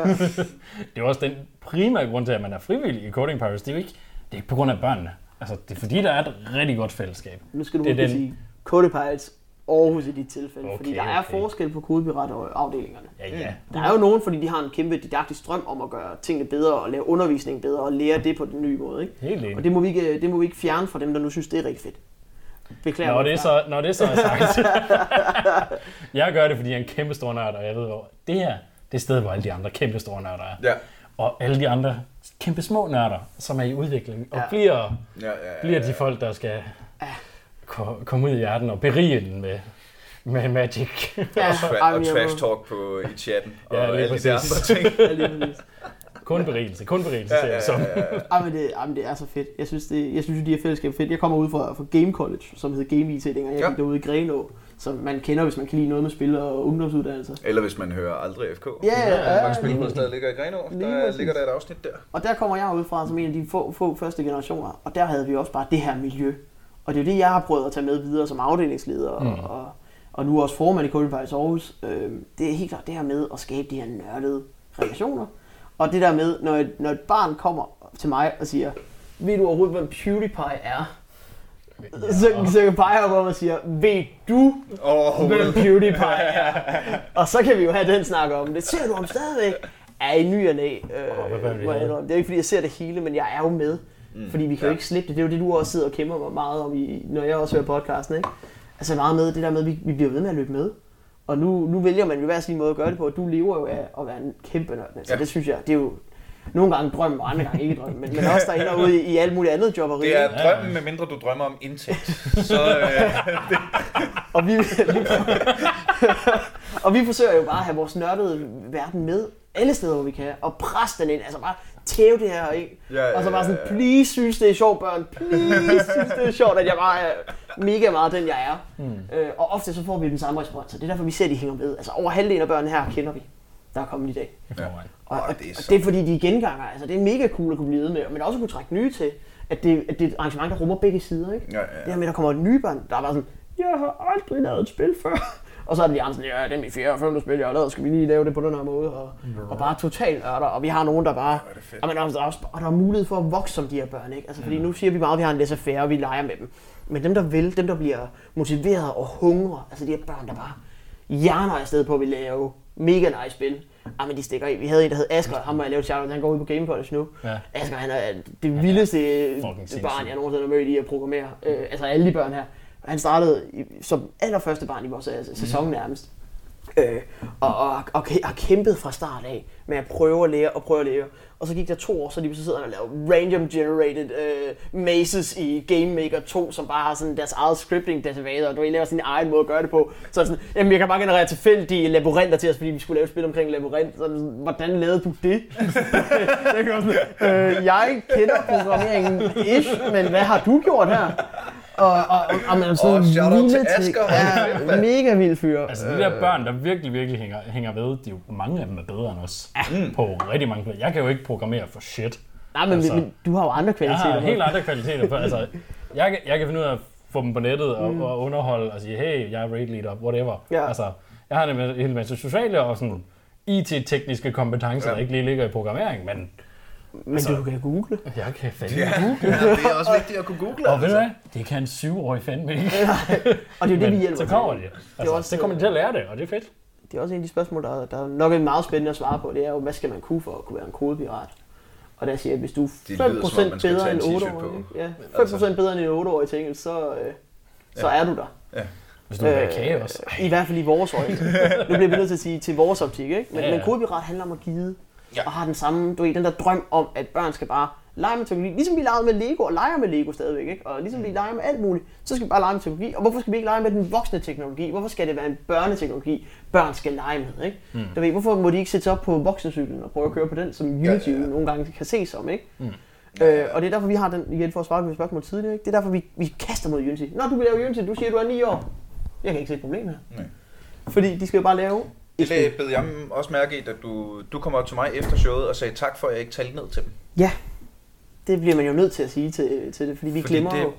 <laughs> det er også den primære grund til, at man er frivillig i Coding Pirates. Det er jo ikke, det er ikke på grund af børnene. Altså, det er fordi, der er et rigtig godt fællesskab. Nu skal du det er den... sige Code Pirates Aarhus i dit tilfælde, Okay, fordi der er okay. forskel på kodepirat-afdelingerne. Ja, ja. Der er jo nogen, fordi de har en kæmpe didaktisk drøm om at gøre tingene bedre og lave undervisning bedre og lære det på den nye måde. Ikke? Helt enig. Og det må, vi ikke, det må vi ikke fjerne fra dem, der nu synes, det er rigtig fedt. Beklager Når mig, det, er så, når det så er sagt. <laughs> jeg gør det, fordi jeg er en kæmpe stor nørd, og jeg ved, hvor det her det er stedet, hvor alle de andre kæmpe store nørder er. Ja. Og alle de andre kæmpe små nørder, som er i udvikling, og Ja. bliver, Ja, ja, ja, bliver de folk, der skal ko- komme ud i hjerten og berige den med, med Magic. Ja, Og, tra- og trash talk på, i chatten. Ja, og lige alle de der præcis. andre ting. <laughs> Ja, præcis. kun berigelse, kun berigelse, Ja, ja, som. ja, ja. Ej, men det, ej, men det er så fedt. Jeg synes, det, jeg synes de her fællesskab er fedt. Jeg kommer ud fra, fra Game College, som hed Game IT, dengang jeg Ja. gik derude i Grenå. Som man kender, hvis man kan lide noget med spil og ungdomsuddannelser. Eller hvis man hører aldrig FK. Ja, ja, ja, Mange spil, lige der stadig ligger i Grenå. Lige Der præcis. ligger der et afsnit der. Og der kommer jeg ud fra som en af de få, få første generationer, og der havde vi også bare det her miljø. Og det er jo det, jeg har prøvet at tage med videre som afdelingsleder, mm. og, og, nu også formand i Pirates Aarhus. Øh, det er helt klart det her med at skabe de her nørdede relationer. Og det der med, når et, når et barn kommer til mig og siger, ved du overhovedet, hvad PewDiePie er? Så, så peger jeg på mig og siger, ved du, Åh, hvem PewDiePie er? <laughs> Og så kan vi jo have den snak om det. Ser du om stadigvæk? Er i ny og næ. Øh, indrømme. det er ikke fordi, jeg ser det hele, men jeg er jo med. Mm, fordi vi kan jo ja. ikke slippe det. Det er jo det, du også sidder og kæmper mig meget om, i, når jeg også hører podcasten. Ikke? Altså meget med det der med, at vi, vi bliver ved med at løbe med. Og nu, nu vælger man jo hver sin måde at gøre det på. Du lever jo af at være en kæmpe nørd. Så Ja. det synes jeg, det er jo nogle gange drøm, og andre gange ikke drøm. Men, men <laughs> også der ender ude i, i alt muligt andet jobberi. Det er drømmen, medmindre du drømmer om indtægt. Så øh, <laughs> Og vi, vi, <laughs> og vi forsøger jo bare at have vores nørdede verden med alle steder, hvor vi kan, og presse den ind. Altså bare tæve det her, ikke? Ja, ja, og så bare sådan, please synes det er sjovt, børn. Please synes det er sjovt, at jeg bare er mega meget den, jeg er. Mm. Øh, og ofte så får vi den samme respons, og det er derfor, vi ser, at de hænger med. Altså over halvdelen af børnene her kender vi, der er kommet i dag. Ja. Og, og, det er og så- det er fordi, de er genganger. Altså, det er mega cool at kunne blive ved med, men også at kunne trække nye til. At det, at det er et arrangement, der rummer begge sider, ikke? Ja, ja, ja. Det her med, at der kommer nye børn, der er bare sådan, jeg har aldrig lavet et spil før. Og så er det de andre sådan, ja, det er mit fjerde og femte spil, jeg har lavet, skal vi lige lave det på den her måde? Og, og bare totalt nørder, og vi har nogen, der bare... fedt. Og, men også, der er også, og der er mulighed for at vokse som de her børn, ikke? Altså, fordi nu siger vi meget, at vi har en laissez-faire, og vi leger med dem. Men dem, der vil, dem, der bliver motiveret og hungre, altså de her børn, der bare hjerner afsted på at vi lave mega nice spil. Ah, men de stikker i. Vi havde en, der hed Asger, ham har jeg lavet shout han går ud på Game College nu. Ja. Asger, han er det vildeste fucking barn, jeg nogensinde har mødt i at programmere. Øh, altså alle de børn her. Han startede i, som allerførste barn i vores øh, sæson nærmest. Øh, og, og, og, har kæmpet fra start af med at prøve at lære og prøve at lære. Og så gik der to år, så lige så sidder han og laver random generated øh, mazes i Game Maker 2, som bare har sådan deres eget scripting database, og du laver sin egen måde at gøre det på. Så sådan, jamen jeg kan bare generere tilfældige labyrinter til os, fordi vi skulle lave et spil omkring labyrint. Så sådan, hvordan lavede du det? <laughs> jeg, kan også øh, jeg kender programmeringen ish, men hvad har du gjort her? Og, og, og, og man er sådan Åh, en shout out til ting. Asger. Ja, mega vild fyr. Altså de der børn, der virkelig, virkelig hænger, hænger ved, de er jo, mange af dem er bedre end os. Mm. På rigtig mange planer. Jeg kan jo ikke programmere for shit. Nej, men, altså- men du har jo andre Jeg kvaliteter. har helt andre kvaliteter. For, altså, jeg, kan- jeg kan finde ud af at få dem på nettet og, mm. og underholde og sige, hey, jeg er raid leader, whatever. Ja. Altså, jeg har en hel masse sociale og sådan IT-tekniske kompetencer, Ja. der ikke lige ligger i programmering, men Men du kan google. jeg kan fandme Ja, google. ja, det er også vigtigt at kunne google. Og ved du altså. hvad? Det kan en syvårig fandme ikke. <laughs> Og det er jo det, vi hjælper så kommer til. de. Altså, også- så kommer de til at lære det, og det er fedt. Det er også en af de spørgsmål, der, der er nok er meget spændende at svare på. Det er jo, hvad skal man kunne for at kunne være en kodepirat? Og der siger jeg, at hvis du er Det lyder, som om 5% man skal bedre end en 8 t-shirt år, ja, 5% Altså. bedre end en 8-årig til engelsk, så, øh, så Ja. er du der. Hvis du vil have kage også. I hvert fald i vores øjne. <laughs> nu bliver vi nødt til at sige til vores optik, ikke? Men, Ja, ja, ja. men kodepirat handler om at give. Ja. Og har den samme, du ved, den der drøm om, at børn skal bare lege med teknologi. Ligesom vi legede med Lego og leger med Lego stadigvæk, ikke? Og ligesom vi Mm. leger med alt muligt, så skal vi bare lege med teknologi. Og hvorfor skal vi ikke lege med den voksne teknologi? Hvorfor skal det være en børneteknologi, børn skal lege med, ikke? Mm. Du ved, hvorfor må de ikke sætte sig op på voksencyklen og prøve at køre på den, som Unity Ja, ja, ja. nogle gange kan ses som, ikke? Mm. Øh, og det er derfor, vi har den, igen for at svare på spørgsmål tidligere, ikke? det er derfor, vi, vi kaster mod Unity. Nå, du vil lave Unity, du siger, du er 9 år. Jeg kan ikke se et problem her. Nej. Fordi de skal jo bare lave Det bed jeg også mærke i, at du, du kommer til mig efter showet og sagde tak for, at jeg ikke talte ned til dem. Ja, det bliver man jo nødt til at sige til, til det, fordi vi Fordi glemmer det, jo.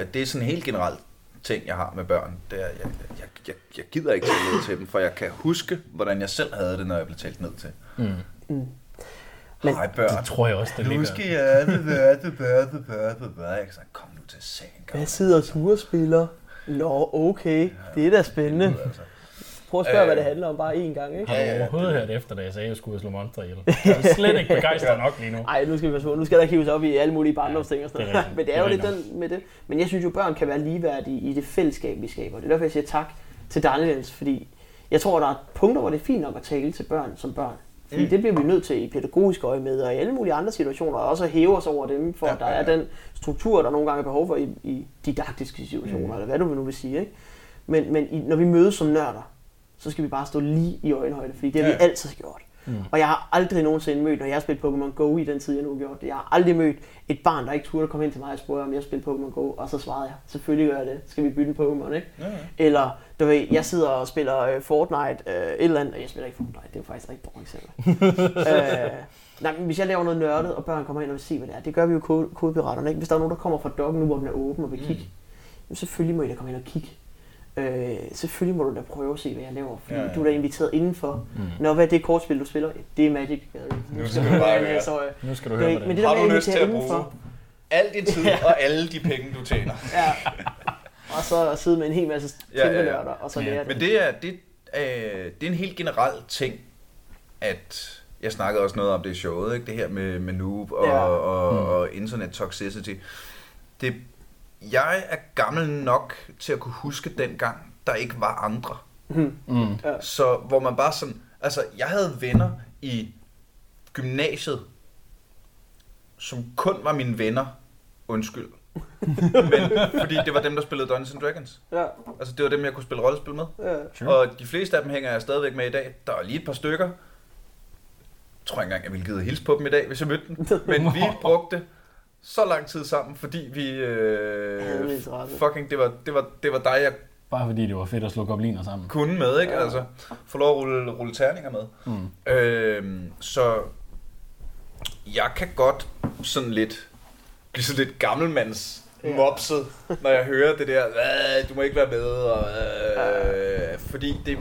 øh, det er sådan en helt generelt ting, jeg har med børn. Det er, jeg, jeg, jeg, jeg gider ikke tale ned til dem, for jeg kan huske, hvordan jeg selv havde det, når jeg blev talt ned til. Mm. Men- Hej børn. Det tror jeg også, der Nu ligger. skal jeg det være, det være, det være, det være. Jeg kan kom nu til sagen. Hvad sidder og spiller? Nå, okay. Det er da spændende. Prøv at spørge, Øh. hvad det handler om bare én gang, ikke? Har du overhovedet hørt efter, da jeg sagde, at jeg skulle slå monster ihjel? Jeg er slet ikke begejstret nok lige nu. Ej, nu skal vi passe på. Nu skal der hives op i alle mulige barndomsting og sådan er noget. Men det er jo Det er lidt den med det. Men jeg synes jo, børn kan være ligeværdige i det fællesskab, vi skaber. Det er derfor, jeg siger tak til Daniels, fordi jeg tror, der er punkter, hvor det er fint nok at tale til børn som børn. Fordi Mm. det bliver vi nødt til i pædagogisk øje med, og i alle mulige andre situationer, og også at hæve os over dem, for Ja, der ja, er ja. den struktur, der nogle gange er behov for i, i didaktiske situationer, Mm. eller hvad du nu vil sige. Ikke? Men, men i, når vi mødes som nørder, så skal vi bare stå lige i øjenhøjde, fordi det har Ja. vi altid gjort. Mm. Og jeg har aldrig nogensinde mødt, når jeg har spillet Pokémon Go i den tid, jeg nu har gjort det, jeg har aldrig mødt et barn, der ikke turde komme ind til mig og spørge, om jeg spiller Pokémon Go, og så svarede jeg, selvfølgelig gør jeg det, skal vi bytte en Pokémon, ikke? Ja, ja. Eller, du ved, jeg sidder og spiller uh, Fortnite, uh, et eller andet, jeg spiller ikke Fortnite, det er jo faktisk rigtig dårligt eksempel. uh, <laughs> nej, men hvis jeg laver noget nørdet, og børn kommer ind og vil se, hvad det er, det gør vi jo kodepiraterne, ikke? Hvis der er nogen, der kommer fra dokken nu, hvor den er åben og vil kigge, jamen selvfølgelig må I da komme ind og kigge. Øh, selvfølgelig må du da prøve at se, hvad jeg laver, fordi Ja, ja, du er da inviteret indenfor. Mm. Nå, hvad er det kortspil, du spiller? Det er Magic. the Gathering. <laughs> Nu skal du bare høre. historie. Nu skal du Det høre, er ikke- Men det det Har der med at til invitere at bruge indenfor, al din tid <laughs> og alle de penge, du tjener? <laughs> ja. og så sidde med en hel masse Ja, kæmpe ja, ja. nørder, og så Ja. lære Men det. det er, det, øh, det er en helt generel ting, at jeg snakkede også noget om det i showet, ikke? det her med, med noob og, Ja. og, Mm. og internet toxicity. Det, jeg er gammel nok til at kunne huske dengang, der ikke var andre. Mm. Så hvor man bare sådan, altså jeg havde venner i gymnasiet, som kun var mine venner, undskyld. <laughs> Men fordi det var dem, der spillede Dungeons and Dragons. Ja, Altså det var dem, jeg kunne spille rollespil med. ja. Sure. Og de fleste af dem hænger jeg stadigvæk med i dag. Der er lige et par stykker. Jeg tror ikke engang, jeg ville give hilse på dem i dag, hvis jeg mødte dem. <laughs> Men vi brugte så lang tid sammen, fordi vi... Øh, fucking, det var, det, var, det var dig, jeg Bare fordi det var fedt at slå gobliner sammen. kunne med, ikke? Ja. Altså, få lov at rulle, rulle terninger med. Mm. Øhm, så jeg kan godt sådan lidt blive sådan lidt gammelmands Ja. mopset, når jeg hører det der, "Hvad, du må ikke være med, og, øh, fordi det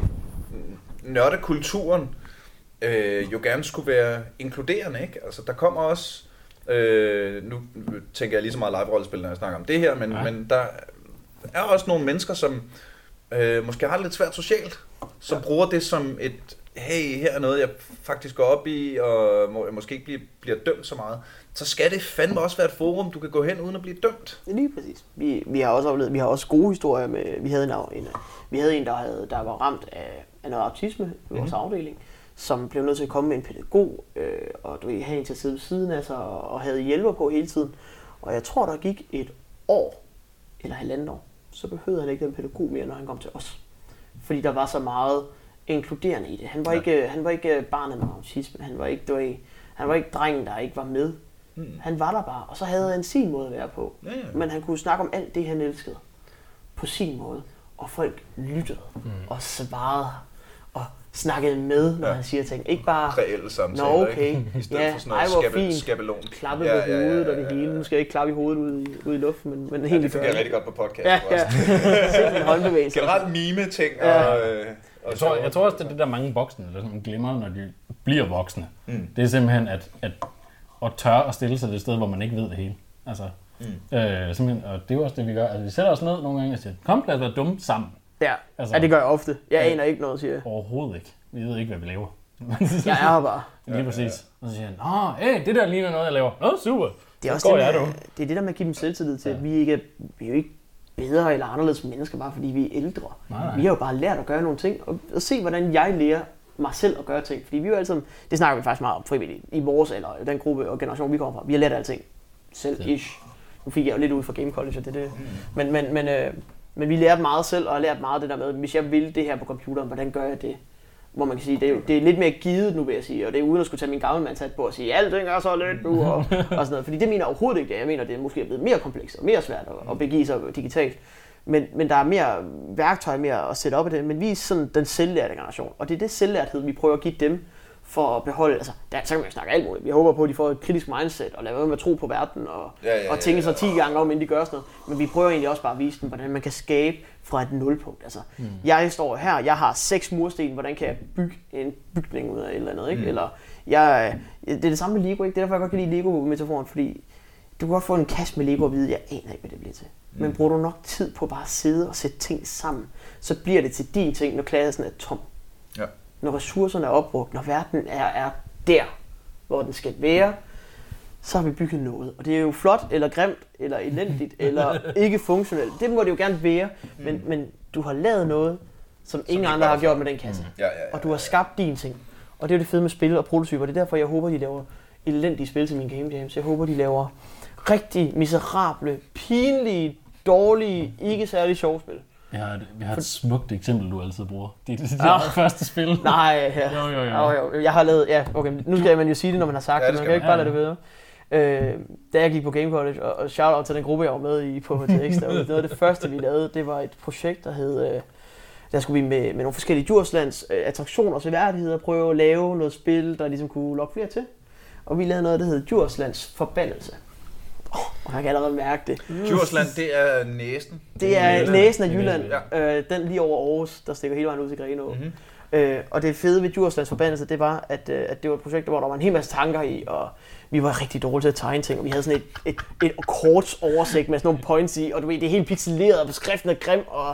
nørdekulturen øh, jo gerne skulle være inkluderende, ikke? Altså, der kommer også, øh, nu tænker jeg lige så meget live-rollespil, når jeg snakker om det her, men, Ja. men der er også nogle mennesker, som øh, måske har det lidt svært socialt, som ja. bruger det som et, hey, her er noget, jeg faktisk går op i, og må, jeg måske ikke bliver, bliver dømt så meget, så skal det fandme også være et forum, du kan gå hen uden at blive dømt. Lige præcis. Vi, vi har også oplevet, vi har også gode historier med, vi havde en, en, vi havde en der, havde, der var ramt af, af noget autisme i vores Mhm. afdeling, som blev nødt til at komme med en pædagog, øh, og du ved, have en til at sidde ved siden af sig, og, og havde hjælper på hele tiden. Og jeg tror, der gik et år, eller halvandet år, så behøvede han ikke den pædagog mere, når han kom til os. Fordi der var så meget inkluderende i det. Han var Ja. ikke, han var ikke barnet med autisme, han var ikke, du ved, han var ikke drengen, der ikke var med. Mm. Han var der bare, og så havde han sin måde at være på. Ja, ja. Men han kunne snakke om alt det, han elskede på sin måde. Og folk lyttede mm. og svarede og snakkede med, når ja. han siger ting. Ikke bare, Reelle samtaler, Nå okay, ikke? <laughs> I stedet ja, for sådan noget ej, hvor skabe, fint. skabelon. klappe ja, på hovedet og det hele. Nu skal jeg ikke klappe i hovedet ud i, ud i luften, men, men Ja, helt det i fungerer rigtig godt på podcast. Ja, ja. <laughs> Se min håndbevægelse. Generelt mime-ting Ja. og... øh, og Jeg tror, jeg tror også, det er det, der mange voksne der sådan glemmer, når de bliver voksne. Mm. Det er simpelthen at, at, at tørre at stille sig det sted, hvor man ikke ved det hele. Altså, Mm. øh, simpelthen, og det er jo også det, vi gør. Altså, vi sætter os ned nogle gange og siger, kom lad os være dumme sammen. Ja. Altså- ja, det gør jeg ofte. Jeg Ja. aner ikke noget, siger jeg. Overhovedet ikke. Vi ved ikke, hvad vi laver. <laughs> Jeg er her bare. Lige præcis. Og så siger han, hey, det der ligner noget, jeg laver. Nå, super. Det er Så også det, jeg, med, du. det er det der med at give dem selvtillid til, Ja. at vi ikke er, vi er jo ikke bedre eller anderledes mennesker, bare fordi vi er ældre. Nej, nej. Vi har jo bare lært at gøre nogle ting, og at se, hvordan jeg lærer mig selv at gøre ting. Fordi vi er jo altid, det snakker vi faktisk meget om frivilligt, i vores eller den gruppe og generation, vi kommer fra. Vi har lært alting selv, ish. Nu fik jeg jo lidt ud fra Game College, og det er det. Men, men, men, øh, men vi lærte meget selv, og har lært meget det der med, hvis jeg vil det her på computeren, hvordan gør jeg det? Hvor man kan sige, det er, jo, det er lidt mere givet nu, vil jeg sige, og det er uden at skulle tage min gamle mand på og sige, alting er så let nu, og, <laughs> og sådan noget. Fordi det mener jeg overhovedet ikke. Jeg mener, det er måske blevet mere komplekst og mere svært at, at begive sig digitalt. Men, men der er mere værktøj mere at sætte op i det. Men vi er sådan den selvlærte generation. Og det er det selvlærthed, vi prøver at give dem for at beholde, altså, der, så kan man jo snakke alt muligt. Vi håber på, at de får et kritisk mindset og lader være med at tro på verden og, Ja, ja, ja, og tænke sig ja. 10 gange om, inden de gør sådan noget. Men vi prøver egentlig også bare at vise dem, hvordan man kan skabe fra et nulpunkt. Altså, mm. jeg står her, jeg har seks mursten, hvordan kan jeg bygge en bygning ud af et eller andet, ikke? Mm. Eller, jeg, det er det samme med Lego, ikke? Det er derfor, jeg godt kan lide Lego-metaforen, fordi du kan godt få en kasse med Lego og vide, jeg aner ikke, hvad det bliver til. Mm. Men bruger du nok tid på bare at sidde og sætte ting sammen, så bliver det til din ting, når klassen er tom. Ja. Når ressourcerne er opbrugt, når verden er, er der, hvor den skal være, så har vi bygget noget. Og det er jo flot, eller grimt, eller elendigt, <laughs> eller ikke funktionelt. Det må det jo gerne være, men, men du har lavet noget, som ingen ikke andre har gjort med den kasse. Ja, ja, ja, Og du har skabt din ting. Og det er jo det fede med spil og prototyper. Det er derfor, jeg håber, de laver elendige spil til mine game jams. Jeg håber, de laver rigtig miserable, pinlige, dårlige, ikke særlig sjove spil. Vi har, et, vi har et smukt eksempel, du altid bruger. Det er det, det Ah. første spil. <laughs> Nej, ja. Jo, jo, jo. jo, jo. Jeg har lavet, ja, okay, nu skal man jo sige det, når man har sagt Ja, det, man kan ikke man. bare lade det være. Øh, da jeg gik på Game College, og, og shout out til den gruppe, jeg var med i på HTX, der var noget af det første, vi lavede, det var et projekt, der hed, øh, der skulle vi med, med nogle forskellige Djurslands øh, attraktioner og seværdigheder prøve at lave noget spil, der ligesom kunne lokke flere til. Og vi lavede noget, der hed Djurslands Forbandelse. Oh, jeg kan allerede mærke det. Djursland, det er næsten. Det er Jylland. næsen af Jylland, øh, den lige over Aarhus, der stikker hele vejen ud til Grenaa. Mhm. Øh, og det fede ved Djurslands Forbandelse, det var, at, øh, at det var et projekt, hvor der var en hel masse tanker i, og vi var rigtig dårlige til at tegne ting, og vi havde sådan et, et, et kort oversigt med sådan nogle points i, og du ved, det er helt pixeleret, og beskriften er grim, og,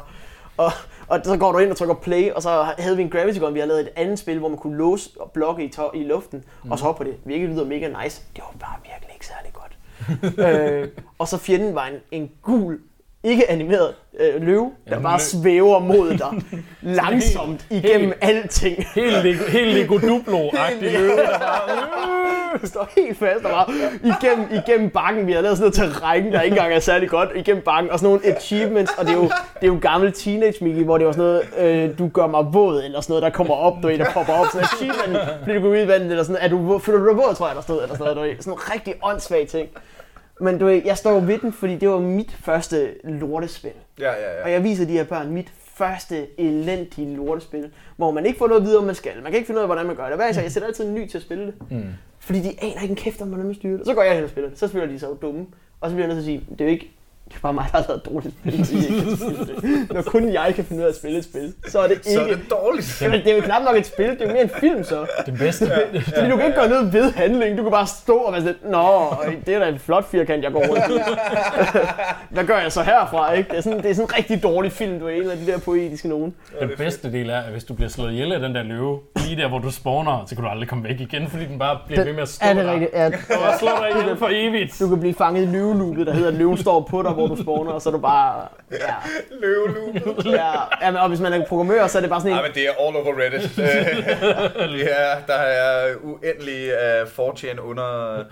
og, og så går du ind og trykker play, og så havde vi en Gravity Gun, vi havde lavet et andet spil, hvor man kunne låse og blokke i, to- i luften, mm. og så hoppe på det. Hvilket lyder mega nice. Det var bare virkelig ikke særlig godt. <laughs> øh, og så fjenden var en, en gul, ikke animeret øh, løve, der Ja, bare lø- svæver mod dig <laughs> langsomt igennem alting. <laughs> Helt, helt Lego Duplo-agtig løve, der bare... står helt fast og bare igennem, igennem bakken. Vi har lavet sådan noget terræn, der ikke engang er særlig godt, igennem bakken, og sådan nogle achievements, og det er jo, det er jo gammel teenage Mickey, hvor det var sådan noget, øh, du gør mig våd, eller sådan noget, der kommer op, du ved, der popper op, sådan en achievement, fordi du går ud i vandet, eller sådan, er du, føler du dig våd, tror jeg, der stod, eller sådan noget, du sådan nogle rigtig åndssvage ting. Men du ved, jeg står ved den, fordi det var mit første lortespil. Ja, ja, Og ja. jeg viser de her børn mit første elendige lortespil, hvor man ikke får noget at vide, om man skal. Man kan ikke finde ud af, hvordan man gør det. Hvad det? Jeg sætter altid en ny til at spille det. Mm. Fordi de aner ikke en kæft om, hvordan man styrer det. Så går jeg hen og spiller det. Så spiller de så dumme. Og så bliver jeg nødt til at sige, det er jo ikke det er bare mig, der har lavet et dårligt spil. så I ikke kan spille det. Når kun jeg kan finde ud af at spille et spil, så er det ikke... Så er det dårligt. Jamen, det er jo knap nok et spil, det er jo mere en film så. Det bedste. Fordi du kan ikke gøre noget ved handling, du kan bare stå og være sådan Nå, det er da en flot firkant, jeg går rundt i. <laughs> Hvad gør jeg så herfra, ikke? Det er sådan, det er sådan en rigtig dårlig film, du er en af de der poetiske nogen. Den bedste del er, at hvis du bliver slået ihjel af den der løve, lige der, hvor du spawner, så kan du aldrig komme væk igen, fordi den bare bliver ved med at stå Er det der. rigtigt? Ja, Og slår dig ihjel for evigt. du kan blive fanget i løveloopet, der hedder, at løven står på dig, hvor du spawner, og så er du bare... Ja, Løveloopet. ja. ja men, og hvis man er programmør, så er det bare sådan en... Nej, men det er all over Reddit. Øh, <laughs> ja, der er uendelig af 4chan under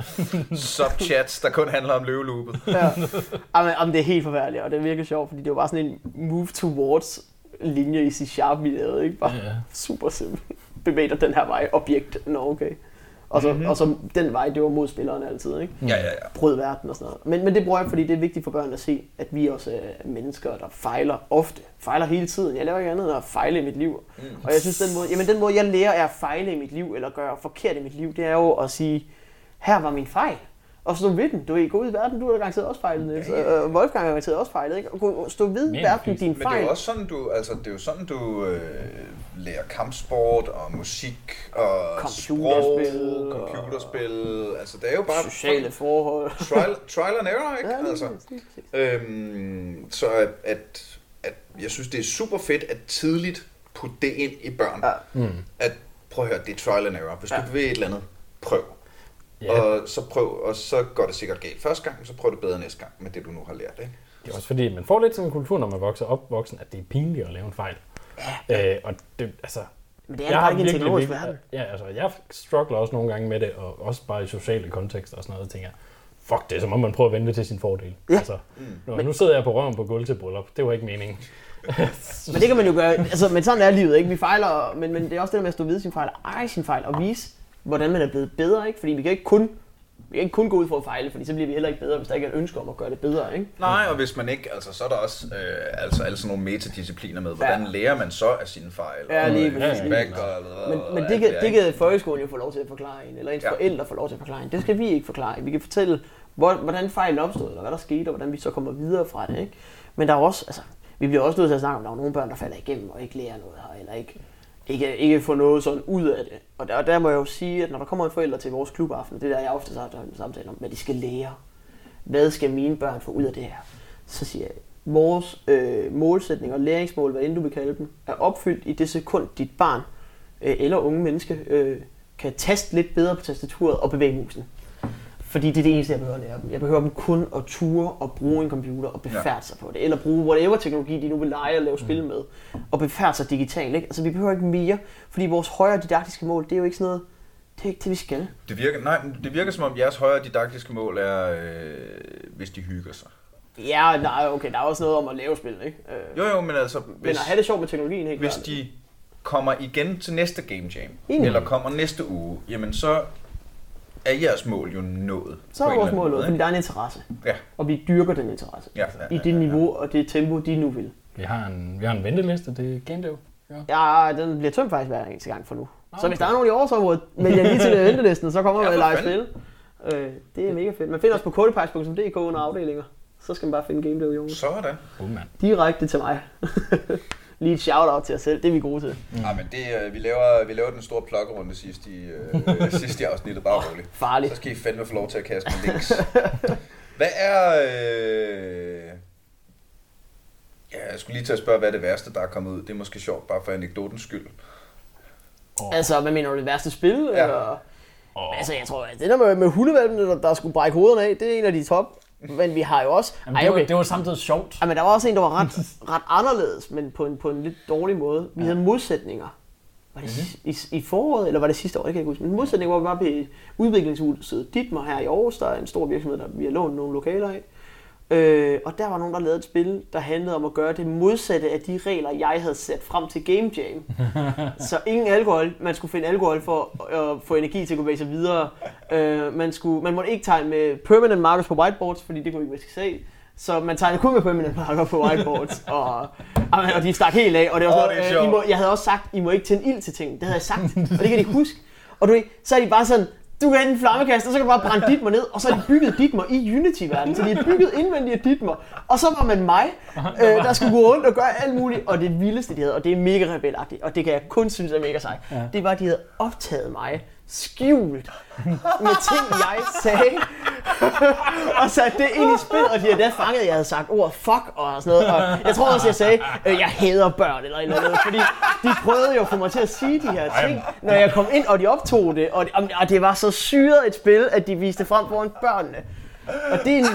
subchats, der kun handler om løveloopet. Ja. Jamen, jamen, det er helt forfærdeligt, og det er virkelig sjovt, fordi det var bare sådan en move towards linje i C-Sharp, vi lavede, ikke? Bare Ja. super simpelt. Bevæg dig den her vej, objekt. Nå, okay. Og så, mm-hmm. og så den vej, det var mod spillerne altid, ikke? Ja, ja, ja. Brød verden og sådan noget. Men, men det bruger jeg, fordi det er vigtigt for børn at se, at vi også er mennesker, der fejler ofte. Fejler hele tiden. Jeg laver ikke andet end at fejle i mit liv. Mm. Og jeg synes, den måde, jamen, den måde, jeg lærer er at fejle i mit liv, eller gøre forkert i mit liv, det er jo at sige, her var min fejl og stå ved den. Du er gå ud i verden, du har garanteret også fejlet, Niels. Ja, ja. Øh, Wolfgang har garanteret også fejlet, ikke? Og stå ved Men, verden din fejl. Men det er jo også sådan, du, altså, det er jo sådan, du øh, lærer kampsport og musik og computerspil, sprog, computerspil. Og altså, det er jo bare... Sociale forhold. <laughs> trial, trial and error, ikke? Ja, altså, øhm, så at, at, at, jeg synes, det er super fedt at tidligt putte det ind i børn. Ja. Mm. At prøv at høre, det er trial and error. Hvis ja. du vil et eller andet, prøv. Ja. Og så prøv, og så går det sikkert galt første gang, så prøv det bedre næste gang med det, du nu har lært. Ikke? Det er også fordi, man får lidt sådan en kultur, når man vokser op voksen, at det er pinligt at lave en fejl. Ja. Øh, og det, altså, men det er bare ikke en teknologisk verden. Ja, altså, jeg struggler også nogle gange med det, og også bare i sociale kontekster og sådan noget, tænker jeg, fuck, det er som om man prøver at vende det til sin fordel. Ja. Altså, nu, men, nu sidder jeg på røven på gulv til bryllup, det var ikke meningen. <laughs> men det kan man jo gøre, altså, men sådan er livet, ikke? Vi fejler, men, men det er også det der med at stå ved sin fejl, ej sin fejl, og vise, hvordan man er blevet bedre, ikke? Fordi vi kan ikke kun vi kan ikke kun gå ud for at fejle, fordi så bliver vi heller ikke bedre, hvis der ikke er et ønske om at gøre det bedre. Ikke? Nej, og hvis man ikke, altså så er der også øh, altså alle sådan nogle metadiscipliner med, hvordan ja. lærer man så af sine fejl? Ja, lige og, ja, feedback og, og, Men, men det, kan, det kan folkeskolen jo få lov til at forklare en, eller ens ja. forældre få lov til at forklare en. Det skal vi ikke forklare. Vi kan fortælle, hvordan fejlen opstod, eller hvad der skete, og hvordan vi så kommer videre fra det. Ikke? Men der er også, altså, vi bliver også nødt til at snakke om, at der er nogle børn, der falder igennem og ikke lærer noget her, eller ikke ikke, ikke få noget sådan ud af det. Og der, der må jeg jo sige, at når der kommer en forælder til vores klubaften, det der jeg ofte har en samtale om, hvad de skal lære. Hvad skal mine børn få ud af det her? Så siger jeg, vores øh, målsætning og læringsmål, hvad end du vil kalde dem, er opfyldt i det sekund, dit barn øh, eller unge menneske øh, kan taste lidt bedre på tastaturet og bevæge musen. Fordi det er det eneste, jeg behøver at lære dem. Jeg behøver dem kun at ture og bruge en computer og befærde ja. sig på det. Eller bruge whatever teknologi, de nu vil lege og lave spil mm. med. Og befærde sig digitalt. Ikke? Altså, vi behøver ikke mere. Fordi vores højere didaktiske mål, det er jo ikke sådan noget, det er ikke det, vi skal. Det virker, nej, det virker som om jeres højere didaktiske mål er, øh, hvis de hygger sig. Ja, nej, okay, der er også noget om at lave spil, ikke? Øh, jo, jo, men altså... Hvis, men at have det sjovt med teknologien, helt Hvis klart. de kommer igen til næste Game Jam, Enig. eller kommer næste uge, jamen så er jeres mål jo nået. Så er vores mål nået, fordi der er en interesse. Ja. Og vi dyrker den interesse. Ja, ja, ja, I det niveau og det tempo, de nu vil. Vi har en, vi har en venteliste, det er Game Ja. ja, den bliver tømt faktisk hver eneste gang for nu. Okay. Så hvis der er nogen i årsområdet, melder jeg lige til <laughs> ventelisten, så kommer vi ja, live spil. Øh, det er mega fedt. Man finder os på kodepejs.dk under afdelinger. Så skal man bare finde Game Dev, Jonas. Sådan. Oh, man. Direkte til mig. <laughs> lige et shout-out til os selv. Det er vi gode til. Mm. Ja, men det, øh, vi, laver, vi laver den store plukkerunde sidst i, øh, <laughs> sidst i afsnittet. Bare roligt. Farligt. Så skal I fandme få lov til at kaste med links. <laughs> Hvad er... Øh... Ja, jeg skulle lige til at spørge, hvad er det værste, der er kommet ud? Det er måske sjovt, bare for anekdotens skyld. Oh. Altså, hvad mener du, det værste spil? Ja. Eller? Oh. Altså, jeg tror, at det der med, med hundevalgene, der, der skulle brække hovederne af, det er en af de top men vi har jo også... Jamen, det, var, okay. det var samtidig sjovt. Ja, men der var også en, der var ret, <laughs> ret anderledes, men på en, på en lidt dårlig måde. Vi ja. havde modsætninger. Var det mm-hmm. i, i foråret, eller var det sidste år? Det kan jeg ikke huske. Men modsætning var, vi var på udviklingshuset Ditmer her i Aarhus. Der er en stor virksomhed, der vi har lånt nogle lokaler af. Øh, og der var nogen, der lavede et spil, der handlede om at gøre det modsatte af de regler, jeg havde sat frem til Game Jam. <laughs> så ingen alkohol. Man skulle finde alkohol for at få energi til at gå sig videre. Øh, man, skulle, man måtte ikke tegne med permanent markers på whiteboards, fordi det kunne ikke vaske se. Så man tegnede kun med permanent marker på whiteboards, <laughs> og, og de stak helt af. Og det var sådan, oh, det øh, I må, jeg havde også sagt, I må ikke tænde ild til ting. Det havde jeg sagt, og det kan de huske. Og du ved, så er de bare sådan, du kan have en flammekast, og så kan du bare brænde Ditmer ned, og så har de bygget Ditmer i Unity-verdenen. Så de har bygget indvendigt Ditmer. Og så var man mig, øh, der skulle gå rundt og gøre alt muligt. Og det vildeste, de havde, og det er mega rebelagtigt, og det kan jeg kun synes er mega sejt, ja. det var, at de havde optaget mig skjult med ting, jeg sagde. og satte det ind i spil, og de havde da fanget, at jeg havde sagt ord fuck og sådan noget. Og jeg tror også, jeg sagde, øh, jeg hader børn eller eller andet, fordi de prøvede jo at få mig til at sige de her ting, når jeg kom ind, og de optog det. Og, og det var så syret et spil, at de viste frem foran børnene. Og det er, en,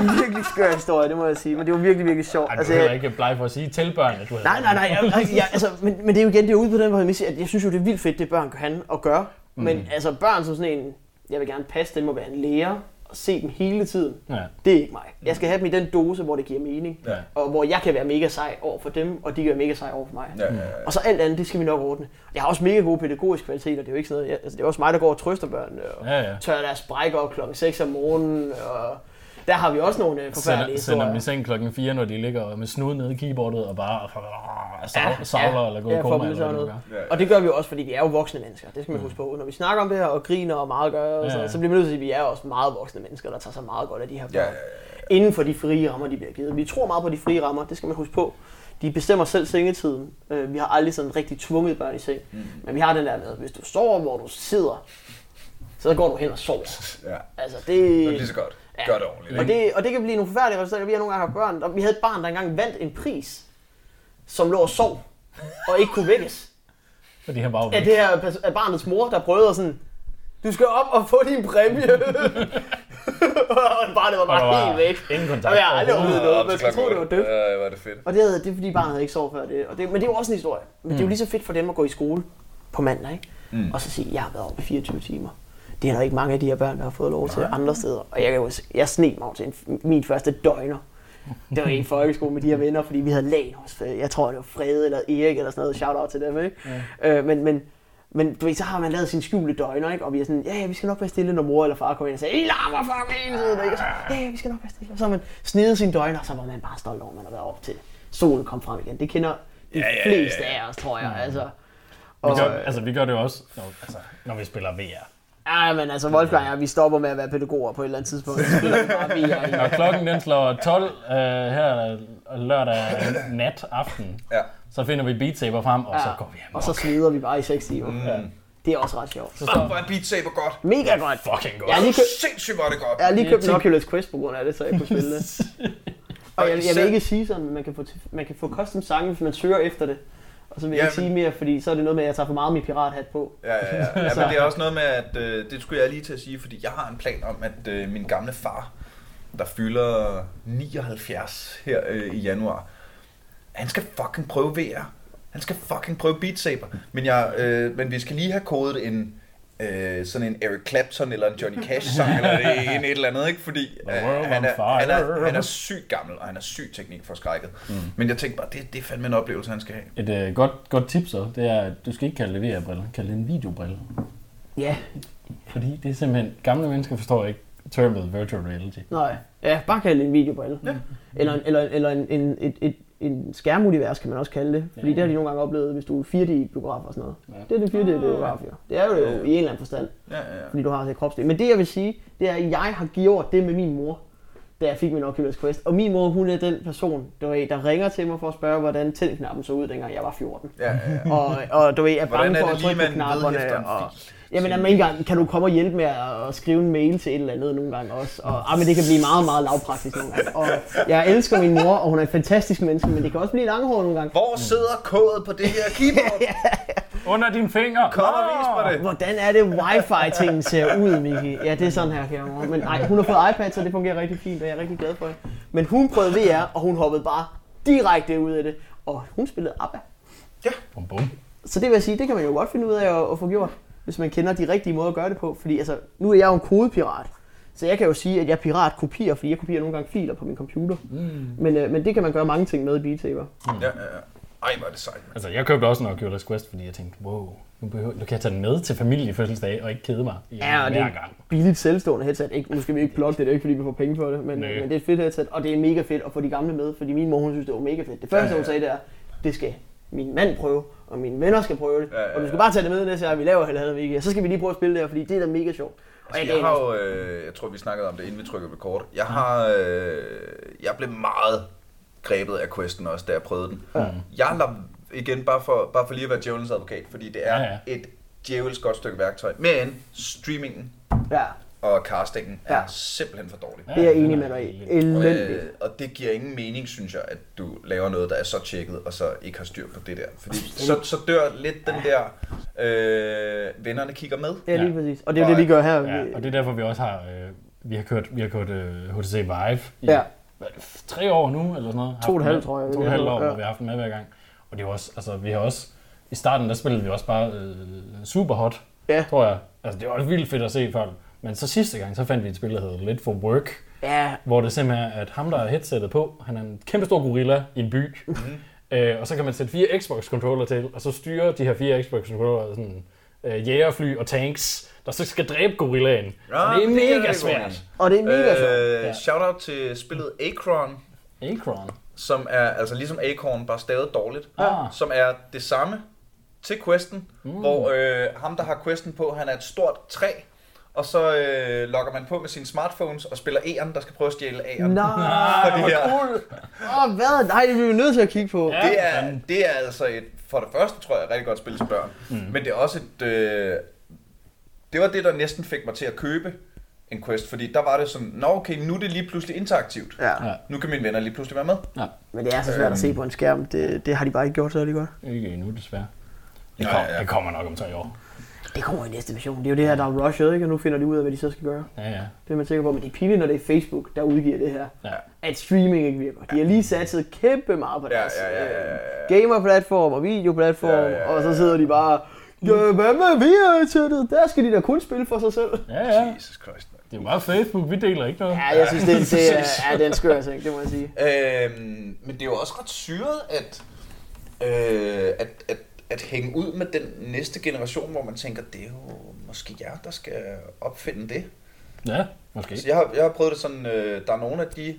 en virkelig skør historie, det må jeg sige. Men det var virkelig, virkelig sjovt. Ej, du altså, er ikke bleg for at sige til børn, at du Nej, nej, nej. Jeg, jeg, jeg, altså, men, men det er jo igen, det er ude på den måde, at jeg synes jo, det er vildt fedt, det børn kan og gøre. Mm. Men altså børn som sådan en, jeg vil gerne passe, det må være en lærer, se dem hele tiden, Ja. det er ikke mig. Jeg skal have dem i den dose, hvor det giver mening. Ja. Og hvor jeg kan være mega sej over for dem, og de kan være mega sej over for mig. Ja, ja, ja. Og så alt andet, det skal vi nok ordne. Jeg har også mega gode pædagogiske kvaliteter. Det er jo ikke sådan noget, jeg, altså, det er også mig, der går og trøster børnene. Og Ja, ja. tørrer deres brækker op klokken 6 om morgenen. Og der har vi også nogle øh, forfærdelige Sender, sender dem i historier. seng klokken 4, når de ligger med snuden nede i keyboardet og bare Ja, ja, savler ja. eller går i Ja, for koma eller noget. gør. Ja, ja. Og det gør vi jo også, fordi vi er jo voksne mennesker. Det skal man huske på. Når vi snakker om det her og griner og meget gør, og Ja, så, ja. så bliver vi nødt til at sige, at vi er også meget voksne mennesker, der tager sig meget godt af de her børn. Ja, ja, ja. Inden for de frie rammer, de bliver givet. Vi tror meget på de frie rammer, det skal man huske på. De bestemmer selv sengetiden. Øh, Vi har aldrig sådan rigtig tvunget børn i seng. Mm. Men vi har den der med, at hvis du sover, hvor du sidder, så går du hen og sover. ja. Altså det... Det er lige så godt. Ja. Gør det ordentligt. Og det, og det kan blive nogle forfærdelige resultater. Vi har nogle gange haft børn. og Vi havde et barn, der engang vandt en pris, som lå og sov, og ikke kunne vækkes. Fordi han var Af væk. det her af barnets mor, der prøvede sådan, du skal op og få din præmie. <laughs> og barnet var bare var helt væk. ingen kontakt. Og jeg har aldrig oplevet noget. Ja, Man skulle tro, det var dødt. Ja, var det fedt. Og det, havde, det er fordi barnet havde ikke sovet før det. Og det. Men det er jo også en historie. Men det er jo lige så fedt for dem at gå i skole på mandag, ikke? Mm. Og så sige, jeg har været oppe i 24 timer. Det er der ikke mange af de her børn, der har fået lov til andre steder. Og jeg, kan jo, jeg sneg mig til en, min første døgner. Det var i folkeskole med de her venner, fordi vi havde lag hos, øh, jeg tror det var Frede eller Erik eller sådan noget, shout out til dem, ikke? Ja. Øh, men, men, men du ved, så har man lavet sin skjulte døgner, ikke? Og vi er sådan, ja, ja, vi skal nok være stille, når mor eller far kommer ind og siger, I larmer fuck hele tiden, ikke? Og så, ja, ja, vi skal nok være stille. Og så har man snedet sine døgner, og så var man bare stolt over, at man har været op til solen kom frem igen. Det kender de Ja, ja, ja, fleste af os, tror jeg. Altså. Vi Og, gør, altså, vi gør det jo også, når, altså, når vi spiller VR. Ja, men altså, Wolfgang og vi stopper med at være pædagoger på et eller andet tidspunkt. Så spiller vi bare VR i. Når klokken den slår 12 øh, her lørdag nat aften, Ja. så finder vi Beat Saber frem, og så Ja. går vi hjem. Og så sveder vi bare i 6 timer. Mm. Ja. Det er også ret sjovt. Så hvor er Beat Saber godt. Mega godt. fucking godt. Jeg lige købt, Sindssygt var det godt. jeg har lige købt en Oculus Quest på grund af det, så jeg kunne spille det. <laughs> Og jeg, jeg vil ikke sige sådan, men man kan få, man kan få custom sange, hvis man søger efter det. Og så vil jeg Ja, ikke sige mere, fordi så er det noget med, at jeg tager for meget min pirathat på. Ja, ja, ja. <laughs> ja men det er også noget med, at øh, det skulle jeg lige til at sige, fordi jeg har en plan om, at øh, min gamle far, der fylder 79 her øh, i januar, han skal fucking prøve VR. Han skal fucking prøve Beat Saber. Men, jeg, øh, men vi skal lige have kodet en, øh, sådan en Eric Clapton eller en Johnny Cash sang <laughs> eller det ene et eller andet, ikke? Fordi øh, han, er, han, er, han er sygt gammel, og han er sygt teknik for skrækket. Mm. Men jeg tænkte bare, det, det er fandme en oplevelse, han skal have. Et øh, godt, godt tip så, det er, at du skal ikke kalde det VR-brille, kald det en videobrille. Ja, Fordi det er simpelthen, gamle mennesker forstår ikke termet virtual reality. nej. Ja, bare kalde det en videobrille. Ja. Eller, eller, eller en, en, et, et, en skærmunivers, kan man også kalde det. Fordi Ja. det har de nogle gange oplevet, hvis du er 4D-biograf og sådan noget. Ja. Det er det 4D-biograf, jo. Det er jo, jo i en eller anden forstand. Ja, ja, ja. fordi du har det kropsdel. Men det jeg vil sige, det er, at jeg har gjort det med min mor, da jeg fik min Oculus Quest. Og min mor, hun er den person, du ved, der ringer til mig for at spørge, hvordan tændknappen så ud, dengang jeg var 14. ja, ja, ja. Og, og du ved, er bange for det at trykke man på knapperne. Og? Jamen, jamen, ikke engang, kan du komme og hjælpe med at, skrive en mail til et eller andet nogle gange også. Og, ah, men det kan blive meget, meget lavpraktisk nogle gange. Og jeg elsker min mor, og hun er et fantastisk menneske, men det kan også blive langhåret nogle gange. Hvor sidder kodet på det her keyboard? <laughs> Under dine fingre! Kom og vis mig det. Hvordan er det wifi-tingen ser ud, Miki? Ja, det er sådan her, kære mor. Men nej, hun har fået iPad, så det fungerer rigtig fint, og jeg er rigtig glad for det. Men hun prøvede VR, og hun hoppede bare direkte ud af det. Og hun spillede ABBA. Bum, bum. Så det vil jeg sige, det kan man jo godt finde ud af at, at få gjort, hvis man kender de rigtige måder at gøre det på. Fordi altså, nu er jeg jo en kodepirat. Så jeg kan jo sige, at jeg pirat kopierer, fordi jeg kopierer nogle gange filer på min computer. Mm. Men, øh, men det kan man gøre mange ting med i Beat Saber. Ja, ja, ja. Ej, hvor er det sejt. Altså, jeg købte også en Oculus Quest, fordi jeg tænkte, wow, nu, behøver, nu kan jeg tage den med til familiefødselsdag og ikke kede mig i Ja, og det hver er gang. billigt selvstående headset. Ikke, nu skal vi ikke plukke det, det er ikke fordi vi får penge for det, men, Nej. men det er et fedt headset, og det er mega fedt at få de gamle med, fordi min mor hun synes, det var mega fedt. Det første, Ja, ja. hun sagde, det er, det skal min mand prøve, og mine venner skal prøve det, Ja, ja, og du skal ja. bare tage det med næste gang, vi laver halvandet week, og så skal vi lige prøve at spille det her, fordi det er da mega sjovt. Og Altså, jeg har jo, øh, jeg tror vi snakkede om det, inden vi trykkede record. Jeg har, øh, jeg blev meget grebet af questen også, da jeg prøvede den. Ja. Jeg lader, igen, bare for, bare for lige at være djævelens advokat, fordi det er Ja, ja, ja. ja. et djævelsk godt stykke værktøj. Men streamingen Ja, og castingen Ja. er simpelthen for dårlig. det er jeg enig med dig i. Og, Elendigt. øh, og det giver ingen mening, synes jeg, at du laver noget, der er så tjekket, og så ikke har styr på det der. Fordi så, så dør lidt den der, øh, vennerne kigger med. Ja, lige præcis. Og det er jo det, vi gør her. Ja, og det er derfor, vi også har, øh, vi har kørt, vi har kørt øh, HTC Vive i Ja. tre år nu, eller sådan noget. To og et halvt, tror jeg, To og vi et halvt år, ja. hvor vi har haft den med hver gang. Og det er også, altså vi har også, i starten der spillede vi også bare øh, super hot, Ja. tror jeg. Altså det var vildt fedt at se folk Men så sidste gang, så fandt vi et spil, der hedder Lit for Work, Ja, hvor det simpelthen er, at ham, der har headsettet på, han er en kæmpe stor gorilla i en by. Mm-hmm. Øh, og så kan man sætte fire Xbox-controller til, og så styre de her fire Xbox-controller sådan øh, jægerfly og tanks, der så skal dræbe gorillaen. Ja, og det er det mega rigtig god svært. og det er mega sjovt. Øh, Ja. Shout-out til spillet Acron, Acron. som er altså ligesom Acorn, bare stavet dårligt. Ah. Som er det samme til questen, mm. hvor øh, ham, der har questen på, han er et stort træ, og så øh, logger man på med sine smartphones og spiller E'eren, der skal prøve at stjæle A'eren. Nej, <laughs> det hvor her. cool. Åh, hvad? Nej, det er vi jo nødt til at kigge på. Ja. Det er, det er altså et, for det første tror jeg, et rigtig godt spil til børn. Mm. Men det er også et, øh, det var det, der næsten fik mig til at købe en quest, fordi der var det sådan, nå okay, nu er det lige pludselig interaktivt. Ja. Ja. Nu kan mine venner lige pludselig være med. Ja, Men det er så svært at se på en skærm. Det, det har de bare ikke gjort særlig godt. ikke endnu desværre. Det, Ja, kom, ja. det kommer nok om tre år. Det kommer i næste version. Det er jo det her, der er rushet, ikke? Og nu finder de ud af, hvad de så skal gøre. Ja, ja. Det er man sikker på. Men det er pinligt, når det er Facebook, der udgiver det her. ja. At streaming ikke virker. De har lige satset kæmpe meget på Ja, deres ja, ja, ja, ja, øh, gamer-platform og videoplatform. Ja, ja, ja, Og så sidder de bare... Ja, hvad med VR-sættet? Der skal de da kun spille for sig selv. ja, ja. Jesus Christ, man. Det er bare Facebook, vi deler ikke noget. Ja, jeg synes, det, det er, <laughs> er den skør ting, det må jeg sige. Øhm, men det er jo også ret syret at, øh, at, at, at hænge ud med den næste generation, hvor man tænker, det er jo måske jer, der skal opfinde det. Ja, måske. Så jeg har, jeg har prøvet det sådan, øh, der er nogle af de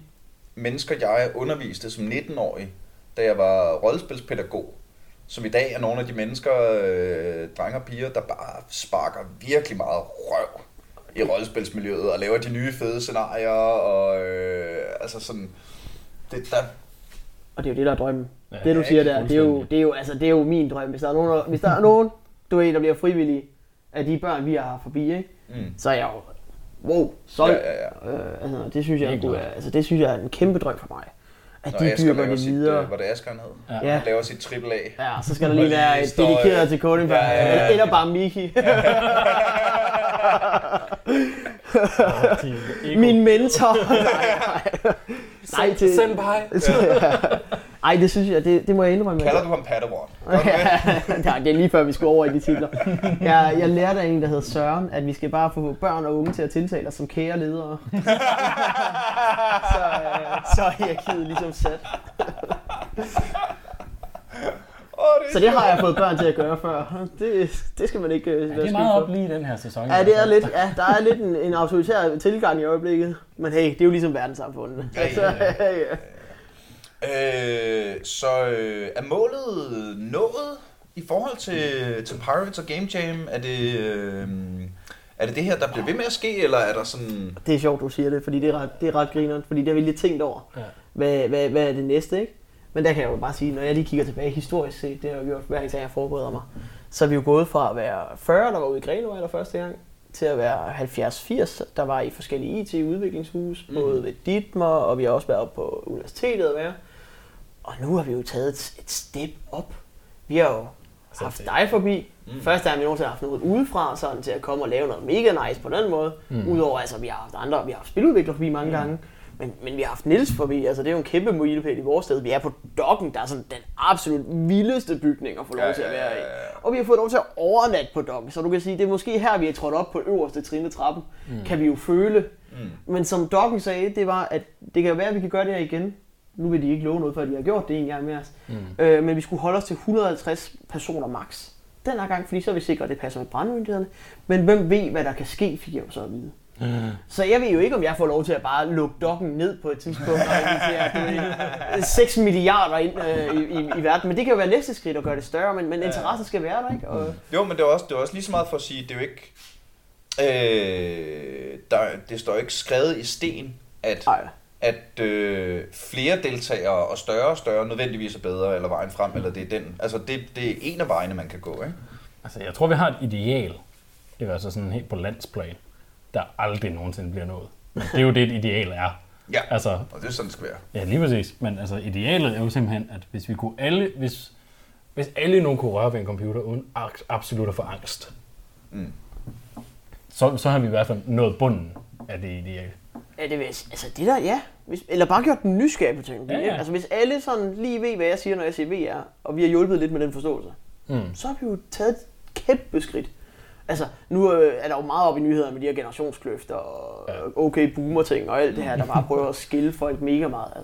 mennesker, jeg underviste som 19-årig, da jeg var rollespilspædagog, som i dag er nogle af de mennesker, øh, drenge og piger, der bare sparker virkelig meget røv i rollespilsmiljøet og laver de nye fede scenarier og øh, altså sådan det der Og det er jo det, der er drømmen. Ja, det du ja, siger der, det er, jo, det, er jo, altså, det er jo min drøm. Hvis der er nogen, der, hvis der, er nogen du ved, der bliver frivillige af de børn, vi har forbi, ikke? mm. så er jeg jo, wow, solgt. Ja, ja, Øh, altså, det synes jeg, kunne, altså, det synes jeg er en kæmpe drøm for mig. At Når de Asger dyrker det sit, videre. øh, var det Asger han hed? Ja. Ja. Han laver sit AAA. Ja, så skal der lige være et Står, øh, dedikeret til coding ja, ja, ja. eller, eller bare Miki. <laughs> Min mentor. <laughs> nej, nej. nej, til, Senpai. <laughs> Ej, det synes jeg, det, det må jeg indrømme. Kalder du ham Padawan? <laughs> Det? Nej, det er lige før, vi skal over i de titler. Jeg, jeg lærte af en, der hedder Søren, at vi skal bare få børn og unge til at tiltale os som kære ledere. så, øh, så er hierarkiet ligesom sat. Det er Så det har jeg fået børn til at gøre før. Det, det skal man ikke øh, Ja, være det er meget op lige i den her sæson. Ja, det er lidt, ja, der er lidt en, en autoritær tilgang i øjeblikket. Men hey, det er jo ligesom verdenssamfundet. Ja, ja, Altså, ja. Øh, så øh, er målet nået i forhold til, til Pirates og Game Jam? Er det, øh, er det det her, der bliver ved med at ske, eller er der sådan... Det er sjovt, du siger det, fordi det er ret, det er ret grineren, fordi det har vi lige tænkt over. Ja. Hvad, hvad, hvad er det næste, ikke? Men der kan jeg jo bare sige, når jeg lige kigger tilbage historisk set, det har jeg jo gjort hver gang, jeg forbereder mig, så er vi jo gået fra at være 40, der var ude i Grenaa der første gang, til at være 70-80, der var i forskellige IT-udviklingshus, Mm. både ved Ditmer, og vi har også været på universitetet at være. Og nu har vi jo taget et, et step op. Vi har jo haft dig forbi. Mm. Første gang vi nogensinde har haft noget udefra, sådan til at komme og lave noget mega nice på den måde. Mm. Udover, altså, vi har haft andre, vi har haft spiludviklere forbi mange mm. gange. Men, men vi har haft Nils forbi, altså det er jo en kæmpe milepæl i vores sted. Vi er på Dokken, der er sådan den absolut vildeste bygning at få lov Ja, til at være i. Og vi har fået lov til at overnatte på Dokken, så du kan sige, det er måske her, vi er trådt op på øverste trin af trappen, mm. kan vi jo føle. Mm. Men som Dokken sagde, det var, at det kan være, at vi kan gøre det her igen. Nu vil de ikke love noget, før de har gjort det en gang med os. Mm. Øh, men vi skulle holde os til 150 personer max. Den her gang, fordi så er vi sikre, at det passer med brandmyndighederne. Men hvem ved, hvad der kan ske, fik jeg jo så at vide. Mm. Så jeg ved jo ikke, om jeg får lov til at bare lukke dokken ned på et tidspunkt og invitere 6 milliarder ind øh, i, i, i verden. Men det kan jo være næste skridt at gøre det større, men, men interessen skal være der, ikke? Og, Jo, men det er også, det er også lige så meget for at sige, det er jo ikke... Øh, der, det står jo ikke skrevet i sten, at, Ej. At øh, flere deltagere og større og større nødvendigvis er bedre, eller vejen frem, eller det er den. Altså, det, det er en af vejene, man kan gå, ikke? Altså, jeg tror, vi har et ideal, det er altså sådan helt på landsplan, der aldrig nogensinde bliver nået. Men det er jo det, et ideal er. Ja, Altså, og det er sådan, det skal være. ja, lige præcis. Men altså, idealet er jo simpelthen, at hvis vi kunne alle, hvis, hvis alle nu kunne røre ved en computer uden absolut at få angst, Mm. så, så har vi i hvert fald nået bunden af det ideal. Ja, det vil jeg sige. Altså det der, ja. Hvis, eller bare gjort den nysgerrig på tingene. Ja, Ja. Altså hvis alle sådan lige ved, hvad jeg siger, når jeg siger VR, og vi har hjulpet lidt med den forståelse, Mm. så har vi jo taget et kæmpe skridt. Altså, nu øh, er der jo meget op i nyhederne med de her generationskløfter og ja. okay boomer ting og alt det her, der bare prøver at skille folk mega meget ad.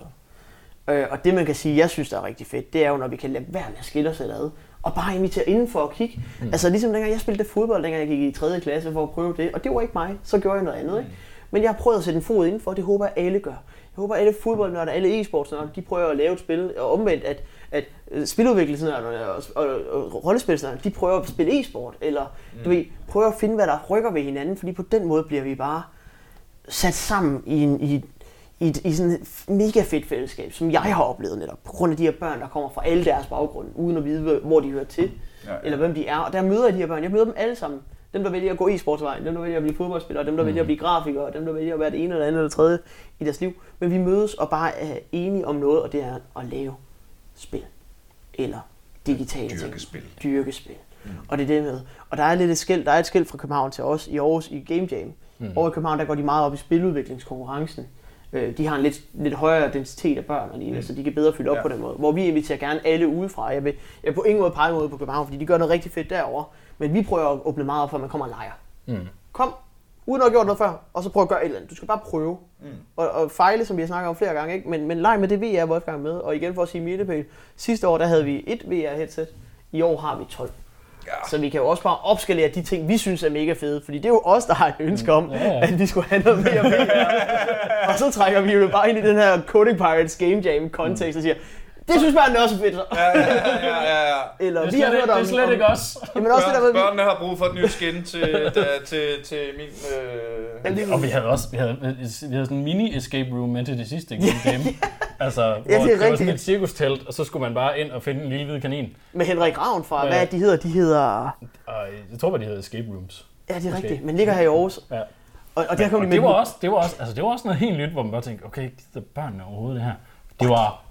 Øh, og det man kan sige, jeg synes der er rigtig fedt, det er jo, når vi kan lade være med at skille os ad, og bare invitere indenfor og kigge. Mm. Altså ligesom dengang jeg spillede fodbold, dengang jeg gik i 3. klasse for at prøve det, og det var ikke mig, så gjorde jeg noget andet. Ikke? Men jeg har prøvet at sætte en fod indenfor, og det håber jeg alle gør. Jeg håber alle fodboldnørder, alle e-sportsnørder, de prøver at lave et spil, og omvendt at, at spiludviklingsnørder og, og, og rollespilsnørder, de prøver at spille e-sport, eller mm. du ved, prøver at finde, hvad der rykker ved hinanden, fordi på den måde bliver vi bare sat sammen i, en, i, i, i sådan et mega fedt fællesskab, som jeg har oplevet netop, på grund af de her børn, der kommer fra alle deres baggrunde, uden at vide, hvor de hører til, ja, ja. eller hvem de er. Og der møder jeg de her børn, jeg møder dem alle sammen. Dem, der vælger at gå i sportsvejen, dem, der vælger at blive fodboldspillere, dem, der mm. vælger at blive grafikere, dem, der vælger at være det ene eller andet eller tredje i deres liv. Men vi mødes og bare er enige om noget, og det er at lave spil. Eller digitale Dyrkespil. ting. Dyrkespil. Mm. Og det er det med. Og der er lidt et skilt, der er et skilt fra København til os i Aarhus i Game Jam. Mm. Over i København, der går de meget op i spiludviklingskonkurrencen. Øh, de har en lidt, lidt højere densitet af børn alligevel, mm. så de kan bedre fylde op ja. på den måde. Hvor vi inviterer gerne alle udefra. Jeg vil, jeg vil på ingen måde pege mod på København, fordi de gør noget rigtig fedt derovre. Men vi prøver at åbne meget op for, at man kommer og leger. Mm. Kom, uden at have gjort noget før, og så prøv at gøre et eller andet. Du skal bare prøve. Mm. Og, og fejle, som vi har snakket om flere gange, ikke? Men, men leg med det VR, Wolfgang med. Og igen for at sige milepæl. Sidste år, der havde vi et VR-headset. I år har vi 12. Ja. Så vi kan jo også bare opskalere de ting, vi synes er mega fede. Fordi det er jo os, der har et ønske om, ja, ja. at vi skulle have noget mere VR. og så trækker vi jo bare ind i den her Coding Pirates Game Jam kontekst og siger, det synes børnene også er fedt. Ja, ja, ja, ja, ja. Eller, Det er vi har hørt om, det er slet om, ikke os. Jamen også det der Børn, med, børnene har brug for et nyt skin til, da, til, til min... Øh... Og vi havde også vi havde, vi havde sådan en mini escape room med til det sidste <laughs> game. game. Altså, hvor det er det var sådan et cirkustelt, og så skulle man bare ind og finde en lille hvid kanin. med Henrik Ravn fra, Ja. hvad er det, de hedder? De hedder... Jeg tror, de hedder escape rooms. Ja, det er rigtigt, men ligger her i Aarhus. Ja. Og, og der kom de Og med det var også, det var også, altså det var også noget helt nyt, hvor man bare tænkte, okay, gider børnene overhovedet det her? Det var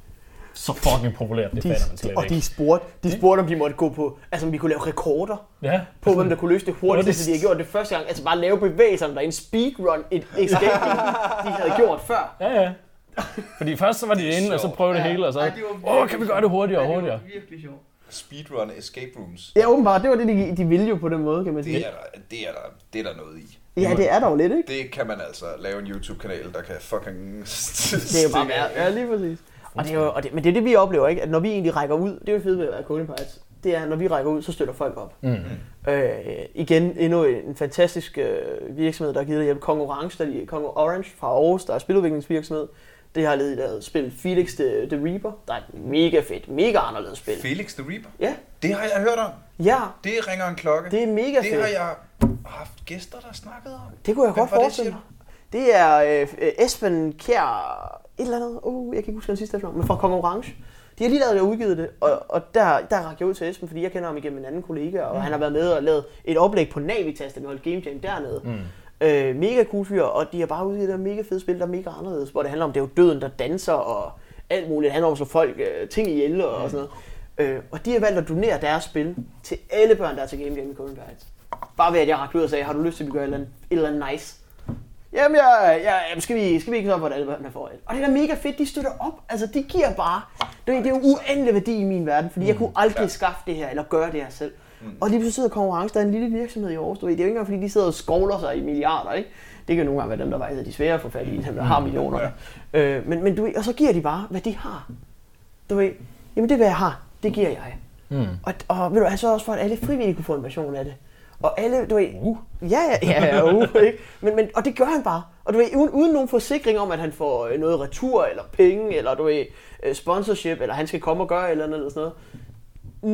så fucking populært, det de, fatter man slet og de ikke. spurgte, de spurgte, om de måtte gå på, altså om vi kunne lave rekorder Ja, på, hvem der kunne løse det hurtigt, Hurtigst. så de har gjort det første gang. Altså bare lave bevægelserne, der er en speedrun, et escape, <laughs> de havde gjort før. ja, ja. Fordi først så var de inde, og så prøvede det hele, og så, åh, kan vi gøre det hurtigere og hurtigere? virkelig sjovt. Speedrun escape rooms. Ja, åbenbart, det var det, de, de ville jo på den måde, kan man Det sige. er, der, det, er der, det er der noget i. Ja, det er der jo lidt, ikke? Det kan man altså lave en YouTube-kanal, der kan fucking... Det er jo bare værd. Ja, lige præcis. Og det er jo, og det, men det er det, vi oplever, ikke? At når vi egentlig rækker ud, det er jo fedt ved at være Coding Pirates, det er, når vi rækker ud, så støtter folk op. Mm. Øh, igen, endnu en fantastisk øh, virksomhed, der har givet hjælp. Kong Orange, der, er- Kong Orange fra Aarhus, der er spiludviklingsvirksomhed. Det har ledet lavet spil Felix the, the Reaper, der er et mega fedt, mega anderledes spil. Felix the Reaper? Ja, Det har jeg hørt om. ja, Det ringer en klokke. det er mega det fedt. har jeg haft gæster, der snakkede om. Det kunne jeg Hvem godt det, forestille mig. Det er øh, øh, Esben Kjær, et eller andet, uh, jeg kan ikke huske den sidste efternavn, men fra Kong Orange. De har lige lavet det og udgivet det, og, og der, der rakte jeg ud til Esben, fordi jeg kender ham igennem en anden kollega, og mm. han har været med og lavet et oplæg på Navitas, da vi holdt Game Jam dernede. Mm. Øh, mega cool fyr, og de har bare udgivet det mega fede spil, der er mega anderledes, hvor det handler om, det er jo døden, der danser, og alt muligt. Det handler om at slå folk øh, ting ihjel og, og sådan noget. Øh, og de har valgt at donere deres spil til alle børn, der er til Game Jam i Golden Guides. Bare ved, at jeg rakte ud og sagde, har du lyst til, at vi gør et eller andet, et eller andet nice? Jamen, jeg, jeg, jamen skal, vi, skal vi ikke for, at alle børnene får et? Og det er da mega fedt, de støtter op. Altså, de giver bare... Det, er- det er jo uendelig værdi i min verden, fordi jeg kunne aldrig skaffe det her, eller gøre det her selv. Og lige pludselig sidder konkurrence, der er en lille virksomhed i Aarhus, du ved. Det er jo ikke engang, fordi de sidder og skovler sig i milliarder, ikke? Det kan jo nogle gange være dem, der vejser de svære at få fat i, dem der har millioner. Øh, men, men du ved, og så giver de bare, hvad de har. Du ved, jamen det hvad jeg har, det giver jeg. Mm. Og, og ved du, han så også for, at alle frivillige kunne få en version af det. Og alle, du ved, uh. ja, ja, ja, ja uh, <laughs> ikke? Men, men, og det gør han bare. Og du ved, uden, uden nogen forsikring om, at han får øh, noget retur, eller penge, eller du ved, øh, sponsorship, eller han skal komme og gøre et eller andet, eller sådan noget.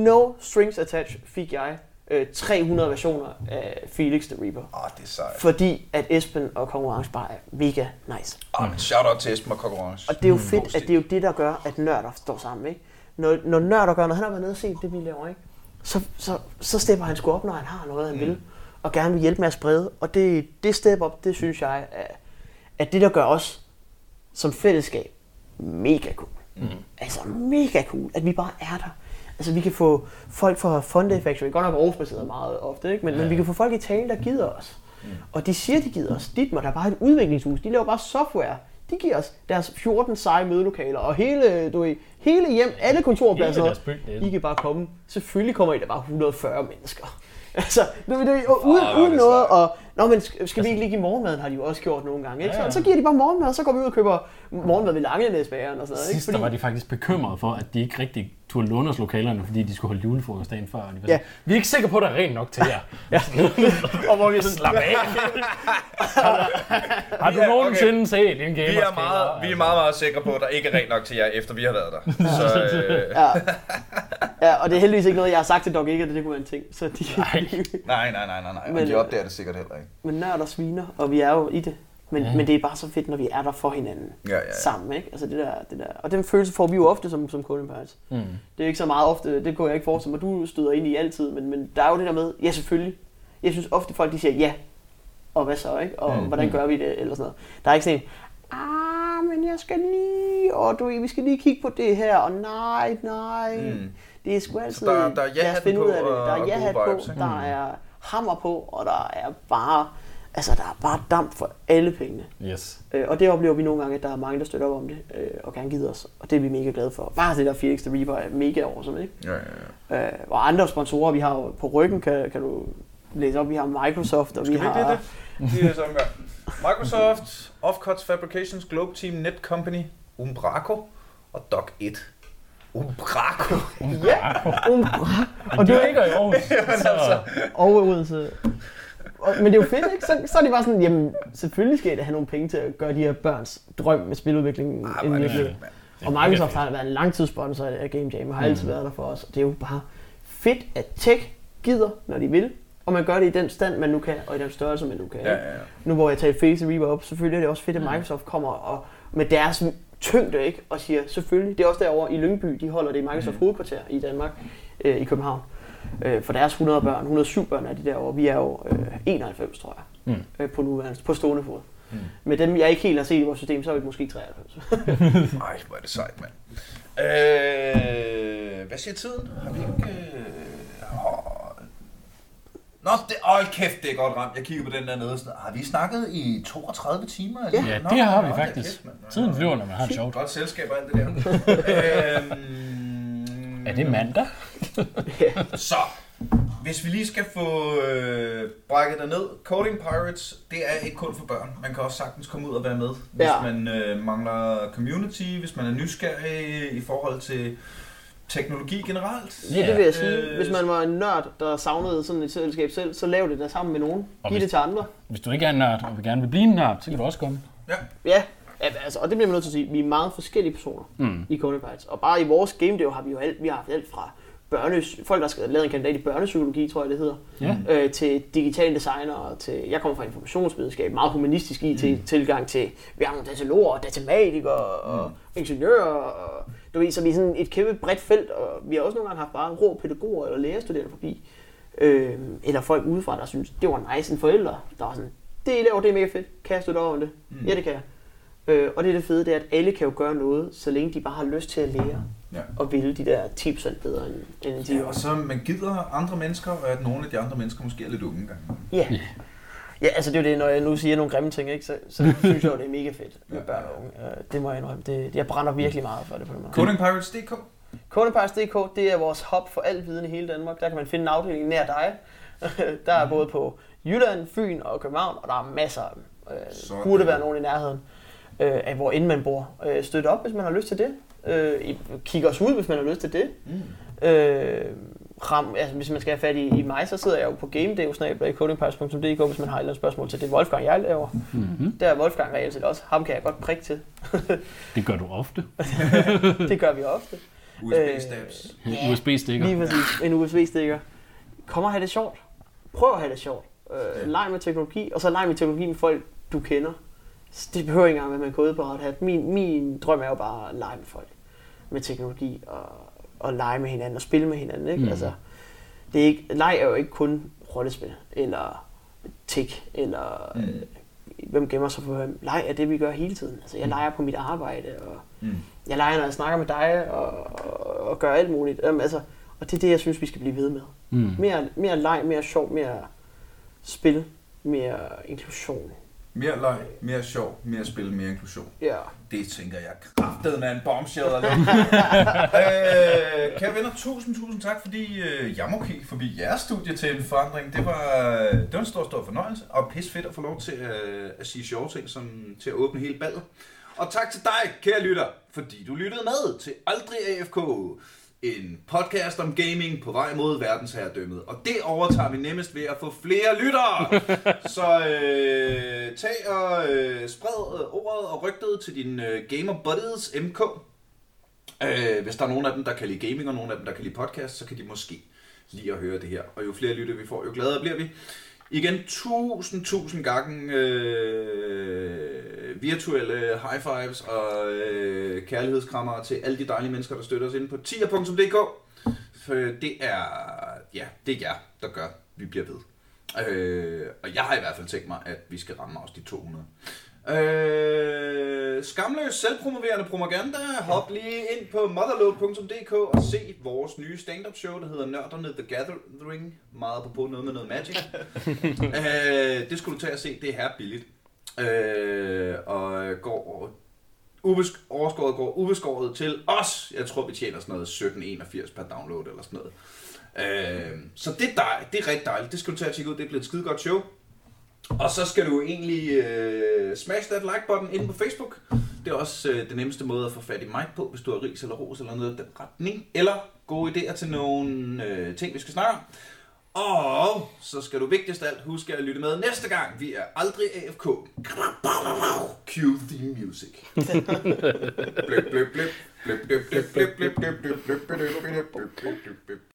No strings attached fik jeg øh, 300 versioner af Felix the Reaper. Ah, det er sejt. Fordi at Esben og konkurrence bare er mega nice. Ah, men shout out til Esben og konkurrence. Og det er jo fedt, at det er jo det, der gør, at nørder står sammen, ikke? Når, når nørder gør noget, han har været nede og set det, vi laver, ikke? Så, så, så stepper han sgu op, når han har noget, han mm. vil, og gerne vil hjælpe med at sprede. Og det, det step op, det synes jeg, er, er det, der gør os som fællesskab mega cool. Mm. Altså mega cool, at vi bare er der. Altså vi kan få folk fra Funday Factory, godt nok Aarhus meget ofte, ikke? Men, ja. men vi kan få folk i tale, der gider os. Mm. Og de siger, de gider os. Dit må der er bare et udviklingshus. De laver bare software. De giver os deres 14 seje mødelokaler, og hele, du ved, hele hjem, alle kontorpladser. Hele deres I kan bare komme. Selvfølgelig kommer I der bare 140 mennesker. <laughs> Altså, det, det, det, uden, Fuck, uden noget, og Nå, men skal skal vi ikke lige give morgenmaden, har de jo også gjort nogle gange, ikke? Ja, ja. Så, så giver de bare morgenmad, og så går vi ud og køber morgenmad ved Langenæsbæren og sådan noget, ikke? Sidst der var de faktisk bekymrede for, at de ikke rigtig turde låne os lokalerne, fordi de skulle holde julefrokost dagen før. Og de var Ja. sådan, Vi er ikke sikre på, at der er rent nok til jer. <laughs> Ja. <laughs> og hvor vi er sådan, Slap af. <laughs> Har du nogensinde set en gamer? Vi er, meget, vi er meget, meget sikre på, at der ikke er rent nok til jer, efter vi har været der. Så øh, ja. ja, og det er heldigvis ikke noget, jeg har sagt til Dog ikke, at det kunne være en ting. Så de, Nej. nej, nej, nej, nej, nej. Men, Men, de øh, opdager det sikkert heller ikke. men nørd og sviner, og vi er jo i det. Men, Ja. ja. men det er bare så fedt, når vi er der for hinanden Ja, ja, ja. sammen, ikke? Altså det der, det der. Og den følelse får vi jo ofte som, som Pirates. Mm. Det er ikke så meget ofte, det kunne jeg ikke forestille mig, du støder ind i altid, men, men der er jo det der med, ja selvfølgelig. Jeg synes ofte folk, de siger ja, og hvad så, ikke? Og Mm, mm, hvordan gør vi det, eller sådan noget. Der er ikke sådan en, ah, men jeg skal lige, og du, vi skal lige kigge på det her, og nej, nej. Mm. Det er sgu altid, der- der er finde ud af på, det. Der er ja-hat på, vibes, der er hammer på, og der er bare, altså der er bare damp for alle pengene. Yes. Øh, og det oplever vi nogle gange, at der er mange, der støtter op om det, øh, og gerne gider os. Og det er vi mega glade for. Bare det der Felix the Reaper er mega awesome, ikke? Ja, ja, ja. Øh, og andre sponsorer, vi har jo på ryggen, kan, kan du læse op, vi har Microsoft, og vi vi har... det, det? Er sådan gør. Microsoft, Offcuts Fabrications, Globe Team, Net Company, Umbraco og Doc 1. Umbraco? Ja, Umbra, Og du ligger i Aarhus. <laughs> så, og Odense. Og, men det er jo fedt, ikke? Så, så er det bare sådan, jamen, selvfølgelig skal I da have nogle penge til at gøre de her børns drøm med spiludviklingen Ah, en hvor er det. Og Microsoft har været en langtidssponsor af Game Jam, og har altid været der for os. Og det er jo bare fedt, at tech gider, når de vil. Og man gør det i den stand, man nu kan, og i den størrelse, man nu kan. Ja, ja, ja. Nu hvor jeg talte Felix og Reaper op, selvfølgelig er det også fedt, at Microsoft kommer og med deres tyngde, ikke? Og siger, selvfølgelig, det er også derovre i Lyngby, de holder det i Microsoft hovedkvarter i Danmark, øh, i København. Øh, for deres 100 børn, 107 børn er de derovre. Vi er jo øh, 91, tror jeg, Mm. øh, på nuværende, på stående fod. Mm. Med dem, jeg ikke helt har set i vores system, så er vi måske 93. <laughs> Ej, hvor er det sejt, mand. Øh, hvad siger tiden? Har vi ikke... Øh, åh. Nå, det, øj, kæft, det er godt ramt. Jeg kigger på den der nede. Sådan, Har vi snakket i 32 timer? eller? Ja. ja, Nå, det har vi faktisk. kæft, mand. Tiden flyver, når man har det sjovt. Godt selskab og alt det der. <laughs> øhm, Er det mandag? <laughs> Så, hvis vi lige skal få øh, brækket det ned. Coding Pirates, det er ikke kun for børn. Man kan også sagtens komme ud og være med, hvis Ja. man øh, mangler community, hvis man er nysgerrig i forhold til teknologi generelt. Ja, det vil jeg sige. Øh, Hvis man var en nørd, der savnede sådan et selskab selv, så lav det der sammen med nogen. Og Giv hvis- det til andre. Hvis du ikke er en nørd, og vil gerne vil blive en nørd, så kan du også komme. Ja, ja, altså, og det bliver man nødt til at sige. Vi er meget forskellige personer Mm. i Coding Bites. Og bare i vores game dev har vi jo alt, vi har haft alt fra børnes, folk, der skal lave en kandidat i børnepsykologi, tror jeg det hedder, Ja. øh, til digital designer, og til, jeg kommer fra informationsvidenskab, meget humanistisk IT-tilgang til, vi har nogle dataloger, datamatikere og ingeniører, og du ved, så vi er sådan et kæmpe bredt felt, og vi har også nogle gange haft bare rå pædagoger eller lærerstuderende forbi, øh, eller folk udefra, der synes, det var nice, en forældre, der var sådan, det I laver, det er mega fedt, kan jeg støtte over det? Mm. Ja, det kan jeg. Øh, og det er det fede, det er, at alle kan jo gøre noget, så længe de bare har lyst til at lære Ja. og ville de der 10% bedre end, end de Ja, og så man gider andre mennesker, og at nogle af de andre mennesker måske er lidt unge engang. Ja. Ja, altså det er jo det, når jeg nu siger nogle grimme ting, ikke, så, så <laughs> synes jeg jo, det er mega fedt med børn og unge. Det må jeg indrømme. Det, jeg brænder virkelig meget for det på den måde. Codingpirates.dk Codeparts.dk, det er vores hub for al viden i hele Danmark. Der kan man finde en afdeling nær dig. <laughs> der er både på Jylland, Fyn og København, og der er masser af dem. Øh, Sådan. burde være nogen i nærheden øh, af, hvor end man bor. Øh, støt op, hvis man har lyst til det. Øh, I- kig os ud, hvis man har lyst til det. Mm. Øh, ram, altså, hvis man skal have fat i, i mig, så sidder jeg jo på gamedev.codingpirates.dk, hvis man har et eller andet spørgsmål til det Wolfgang, jeg laver. Mm-hmm. Der er Wolfgang reelt set også. Ham kan jeg godt prikke til. Det gør du ofte. <laughs> det gør vi ofte. USB-stabs. Ja. USB-stikker. Lige præcis. En USB-stikker. Kom og have det sjovt. Prøv at have det sjovt. Øh, leg med teknologi, og så leg med teknologi med folk, du kender. Det behøver ikke engang være med en kodeparat hat. Min, min drøm er jo bare at lege med folk. Med teknologi og, og lege med hinanden og spille med hinanden. Ikke? Mm. Mm. Altså, det er ikke, leg er jo ikke kun rollespil, eller tik, eller Mm. mm. øh, hvem gemmer sig for hvem. Leg er det, vi gør hele tiden. Altså, jeg leger på mit arbejde, og Mm. jeg leger, når jeg snakker med dig, og, og, og gør alt muligt. Um, altså, og det er det, jeg synes, vi skal blive ved med. Mm. Mere, mere leg, mere sjov, mere spil, mere inklusion. Mere leg, mere sjov, mere spil, mere inklusion. Ja. Det tænker jeg kraftet med en bombshell. <laughs> øh, kære venner, tusind, tusind tak, fordi øh, jeg må kigge forbi jeres studie til en forandring. Det var, det var en stor, stor fornøjelse, og pis fedt at få lov til øh, at sige sjove ting, som til at åbne hele ballet. Og tak til dig, kære lytter, fordi du lyttede med til Aldrig AFK. En podcast om gaming på vej mod verdensherredømmet. Og det overtager vi nemmest ved at få flere lyttere. <laughs> Så øh, tag og øh, spred øh, ordet og rygtet til dine øh, gamer buddies MK. Øh, hvis der er nogen af dem, der kan lide gaming, og nogen af dem, der kan lide podcast, så kan de måske lide at høre det her. Og jo flere lytter vi får, jo gladere bliver vi. Igen, tusind, tusind gange øh, virtuelle high fives og øh, kærlighedskrammer til alle de dejlige mennesker, der støtter os inde på tier.dk. For det er, ja, det er jer, der gør, at vi bliver ved. Øh, og jeg har i hvert fald tænkt mig, at vi skal ramme os de 200. Øh, skamløs selvpromoverende propaganda. Hop lige ind på motherload.dk og se vores nye stand-up show, der hedder Nørderne The Gathering. Meget på noget med noget magic. <laughs> øh, det skulle du tage og se. Det er her billigt. Øh, og går ubesk- overskåret går ubeskåret til os. Jeg tror, vi tjener sådan noget 1781 per download eller sådan noget. Øh, så det er, dej, det er rigtig dejligt. Det skal du tage og tjekke ud. Det bliver et skide godt show. Og så skal du egentlig øh, smash that like button inde på Facebook. Det er også øh, den nemmeste måde at få fat i mig på, hvis du har ris eller ros eller noget i den retning. Eller gode idéer til nogle øh, ting, vi skal snakke om. Og så skal du vigtigst af alt huske at lytte med næste gang. Vi er aldrig AFK. Cue theme music. blip, blip, blip. Blip, blip, blip, blip, blip, blip, blip, blip, blip, blip, blip, blip, blip, blip.